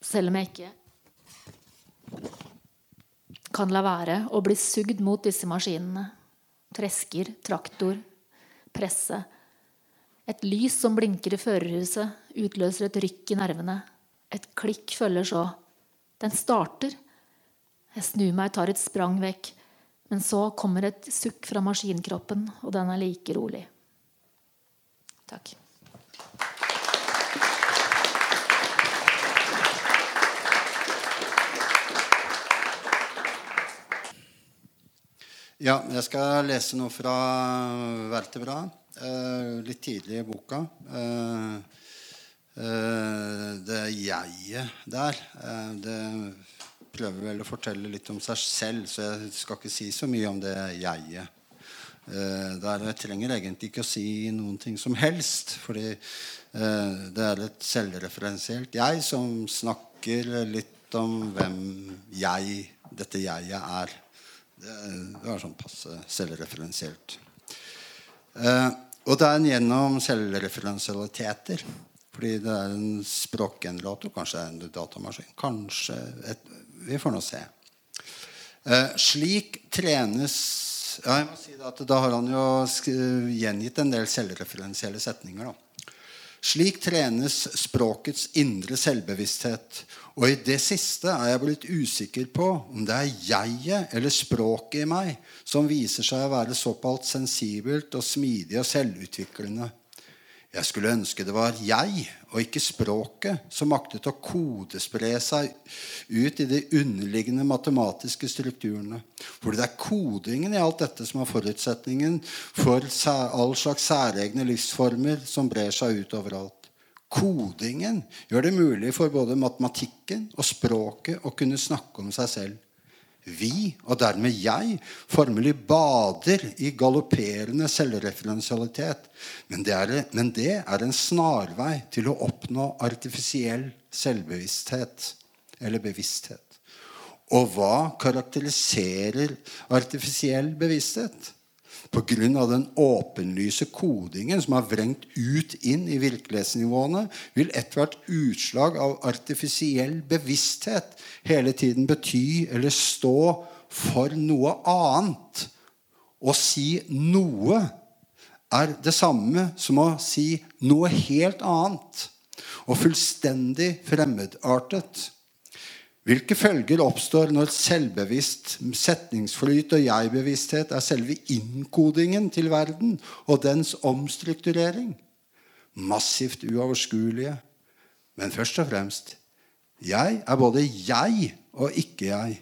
selv om jeg ikke kan la være å bli sugd mot disse maskinene. Tresker, traktor, presse. Et lys som blinker i førerhuset, utløser et rykk i nervene. Et klikk følger så. Den starter. Jeg snur meg, tar et sprang vekk. Men så kommer et sukk fra maskinkroppen, og den er like rolig. Takk. Ja, jeg skal lese noe fra Vertebra. Eh, litt tidlig i boka. Eh, eh, det jeget der, eh, det prøver vel å fortelle litt om seg selv, så jeg skal ikke si så mye om det jeget. Eh, der jeg trenger egentlig ikke å si noen ting som helst, fordi eh, det er et selvreferensielt jeg som snakker litt om hvem jeg, dette jeget er. Det, er sånn passe selvreferensielt. Eh, og det er gjennom selvreferensialiteter. Fordi det er en språkgenerator, kanskje en datamaskin. Kanskje et, Vi får nå se. Eh, slik trenes ja, jeg må si det at Da har han jo gjengitt en del selvreferensielle setninger. da. Slik trenes språkets indre selvbevissthet. Og i det siste er jeg blitt usikker på om det er jeget eller språket i meg som viser seg å være såpass sensibelt og smidig og selvutviklende. Jeg skulle ønske det var jeg og ikke språket som maktet å kodespre seg ut i de underliggende matematiske strukturene. For det er kodingen i alt dette som er forutsetningen for all slags særegne livsformer som brer seg ut overalt. Kodingen gjør det mulig for både matematikken og språket å kunne snakke om seg selv. Vi, og dermed jeg, formelig bader i galopperende selvreferensialitet. Men det, er, men det er en snarvei til å oppnå artifisiell selvbevissthet. Eller bevissthet. Og hva karakteriserer artifisiell bevissthet? Pga. den åpenlyse kodingen som er vrengt ut inn i virkelighetsnivåene, vil ethvert utslag av artifisiell bevissthet hele tiden bety eller stå for noe annet. Å si noe er det samme som å si noe helt annet og fullstendig fremmedartet. Hvilke følger oppstår når selvbevisst setningsflyt og jeg-bevissthet er selve innkodingen til verden og dens omstrukturering? Massivt uoverskuelige. Men først og fremst jeg er både jeg og ikke-jeg.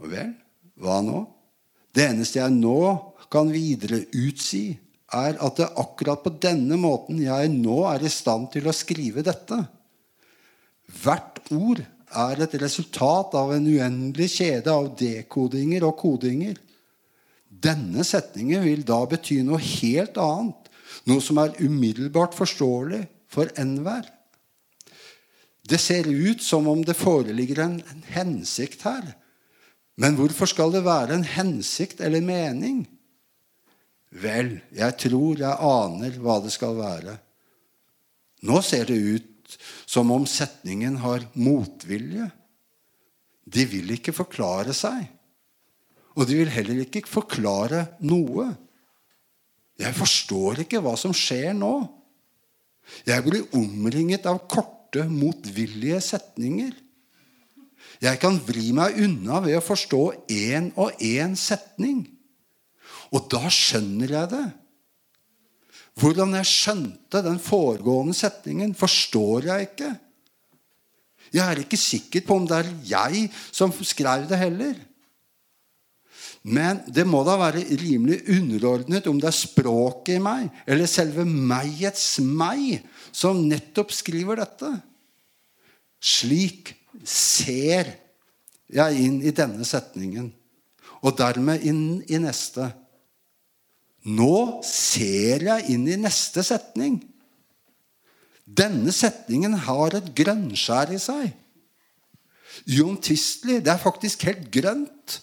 Og vel, hva nå? Det eneste jeg nå kan videre utsi, er at det akkurat på denne måten jeg nå er i stand til å skrive dette. Hvert ord er et resultat av en uendelig kjede av dekodinger og kodinger. Denne setningen vil da bety noe helt annet, noe som er umiddelbart forståelig for enhver. Det ser ut som om det foreligger en, en hensikt her. Men hvorfor skal det være en hensikt eller mening? Vel, jeg tror jeg aner hva det skal være. Nå ser det ut som om setningen har motvilje. De vil ikke forklare seg. Og de vil heller ikke forklare noe. Jeg forstår ikke hva som skjer nå. Jeg blir omringet av korte, motvillige setninger. Jeg kan vri meg unna ved å forstå én og én setning. Og da skjønner jeg det. Hvordan jeg skjønte den foregående setningen, forstår jeg ikke. Jeg er ikke sikker på om det er jeg som skrev det heller. Men det må da være rimelig underordnet om det er språket i meg eller selve megets meg som nettopp skriver dette. Slik ser jeg inn i denne setningen, og dermed inn i neste. Nå ser jeg inn i neste setning. Denne setningen har et grønnskjær i seg. Uomtvistelig. Det er faktisk helt grønt.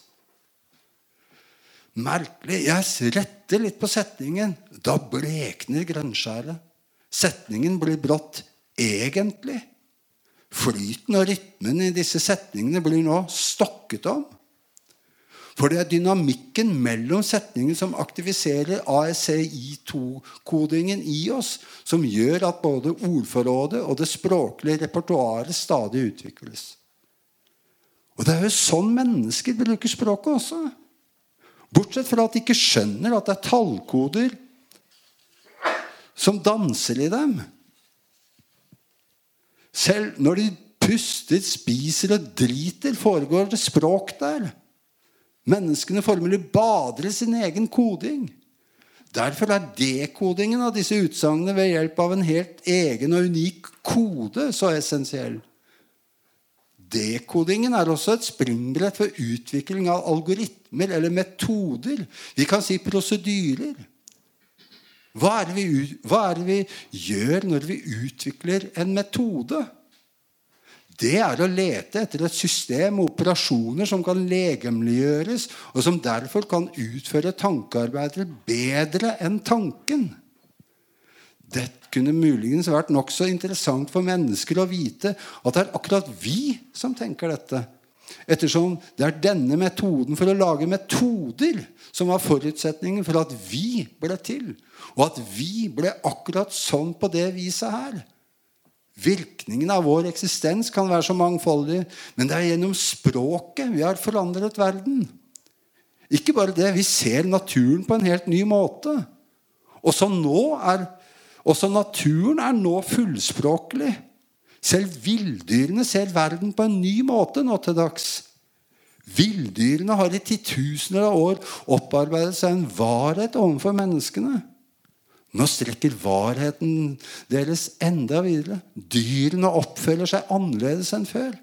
Merkelig. Jeg retter litt på setningen. Da blekner grønnskjæret. Setningen blir brått 'egentlig'. Flyten og rytmen i disse setningene blir nå stokket om. For det er dynamikken mellom setningene som aktiviserer ASCI2-kodingen i oss, som gjør at både ordforrådet og det språklige repertoaret stadig utvikles. Og det er jo sånn mennesker bruker språket også. Bortsett fra at de ikke skjønner at det er tallkoder som danser i dem. Selv når de puster, spiser og driter, foregår det språk der. Menneskene formelig bader i sin egen koding. Derfor er dekodingen av disse utsagnene ved hjelp av en helt egen og unik kode så essensiell. Dekodingen er også et springbrett for utvikling av algoritmer eller metoder. Vi kan si prosedyrer. Hva er, vi, hva er det vi gjør når vi utvikler en metode? Det er å lete etter et system med operasjoner som kan legemliggjøres, og som derfor kan utføre tankearbeidet bedre enn tanken. Det kunne muligens vært nokså interessant for mennesker å vite at det er akkurat vi som tenker dette. Ettersom det er denne metoden for å lage metoder som var forutsetningen for at vi ble til. Og at vi ble akkurat sånn på det viset her. Virkningen av vår eksistens kan være så mangfoldig, men det er gjennom språket vi har forandret verden. Ikke bare det, vi ser naturen på en helt ny måte. Også, er også naturen er nå fullspråklig. Selv villdyrene ser verden på en ny måte nå til dags. Villdyrene har i titusener av år opparbeidet seg en varhet overfor menneskene. Nå strekker varheten deres enda videre. Dyrene oppfører seg annerledes enn før.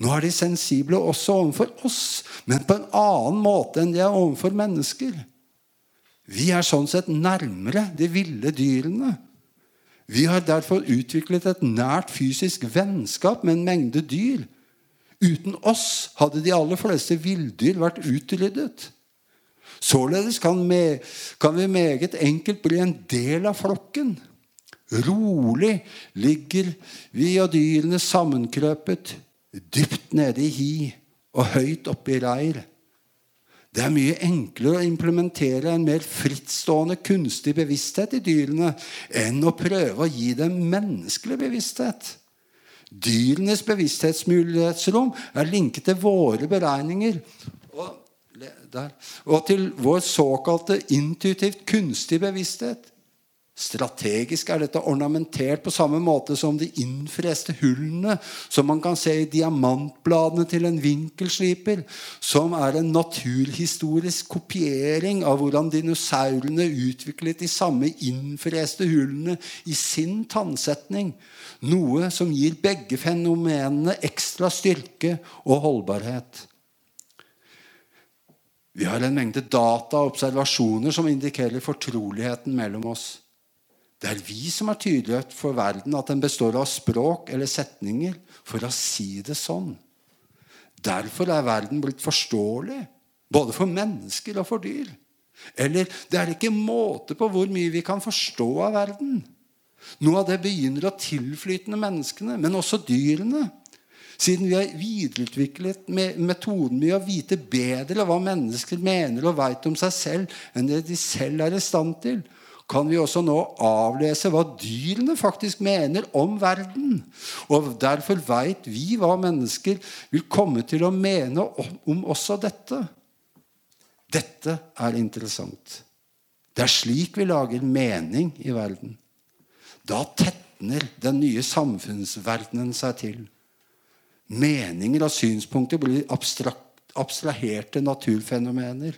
Nå er de sensible også overfor oss, men på en annen måte enn de er overfor mennesker. Vi er sånn sett nærmere de ville dyrene. Vi har derfor utviklet et nært fysisk vennskap med en mengde dyr. Uten oss hadde de aller fleste villdyr vært utryddet. Således kan, me, kan vi meget enkelt bli en del av flokken. Rolig ligger vi og dyrene sammenkrøpet, dypt nede i hi og høyt oppe i reir. Det er mye enklere å implementere en mer frittstående kunstig bevissthet i dyrene enn å prøve å gi dem menneskelig bevissthet. Dyrenes bevissthetsmulighetsrom er linket til våre beregninger og, og til vår såkalte intuitivt kunstige bevissthet. Strategisk er dette ornamentert på samme måte som de innfreste hullene som man kan se i diamantbladene til en vinkelsliper, som er en naturhistorisk kopiering av hvordan dinosaurene utviklet de samme innfreste hullene i sin tannsetning, noe som gir begge fenomenene ekstra styrke og holdbarhet. Vi har en mengde data og observasjoner som indikerer fortroligheten mellom oss. Det er vi som har tydeliggjort for verden at den består av språk eller setninger, for å si det sånn. Derfor er verden blitt forståelig, både for mennesker og for dyr. Eller det er ikke måte på hvor mye vi kan forstå av verden. Noe av det begynner å tilflyte menneskene, men også dyrene. Siden vi har videreutviklet metoden med å vite bedre hva mennesker mener og veit om seg selv, enn det de selv er i stand til, kan vi også nå avlese hva dyrene faktisk mener om verden. Og Derfor veit vi hva mennesker vil komme til å mene om også dette. Dette er interessant. Det er slik vi lager mening i verden. Da tetner den nye samfunnsverdenen seg til. Meninger og synspunkter blir abstraherte naturfenomener.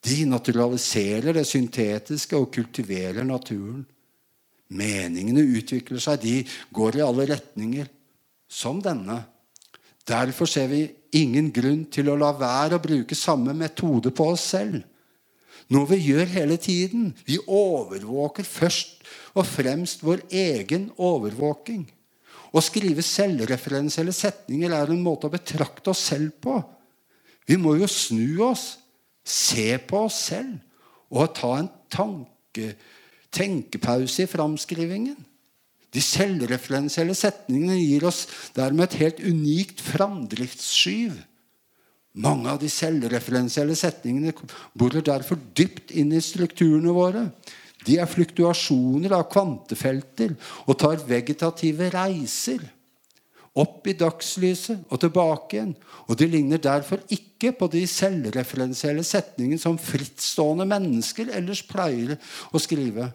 De naturaliserer det syntetiske og kultiverer naturen. Meningene utvikler seg, de går i alle retninger, som denne. Derfor ser vi ingen grunn til å la være å bruke samme metode på oss selv. Noe vi gjør hele tiden. Vi overvåker først og fremst vår egen overvåking. Å skrive selvreferensielle setninger er en måte å betrakte oss selv på. Vi må jo snu oss Se på oss selv og ta en tanke, tenkepause i framskrivingen. De selvreferensielle setningene gir oss dermed et helt unikt framdriftsskyv. Mange av de selvreferensielle setningene borer derfor dypt inn i strukturene våre. De er fluktuasjoner av kvantefelter og tar vegetative reiser. Opp i dagslyset og tilbake igjen. Og de ligner derfor ikke på de selvreferensielle setningene som frittstående mennesker ellers pleier å skrive.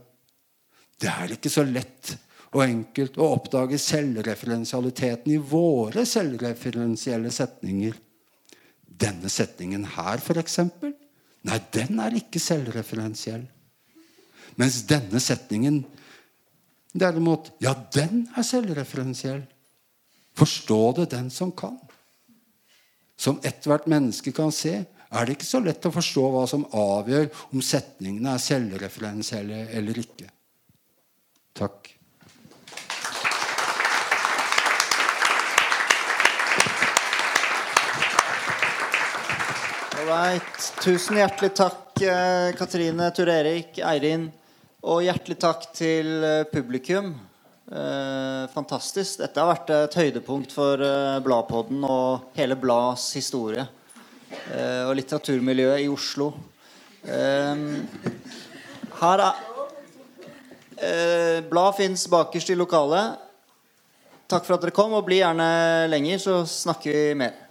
Det er ikke så lett og enkelt å oppdage selvreferensialiteten i våre selvreferensielle setninger. Denne setningen her, f.eks., nei, den er ikke selvreferensiell. Mens denne setningen derimot, ja, den er selvreferensiell. Forstå det den som kan. Som ethvert menneske kan se, er det ikke så lett å forstå hva som avgjør om setningene er selvreferensielle eller ikke. Takk. Right. Tusen hjertelig takk, eh, Katrine, Tur-Erik, Eirin. Og hjertelig takk til eh, publikum. Eh, fantastisk. Dette har vært et høydepunkt for eh, Bladpodden og hele Blads historie. Eh, og litteraturmiljøet i Oslo. Eh, her er eh, Blad fins bakerst i lokalet. Takk for at dere kom, og bli gjerne lenger, så snakker vi mer.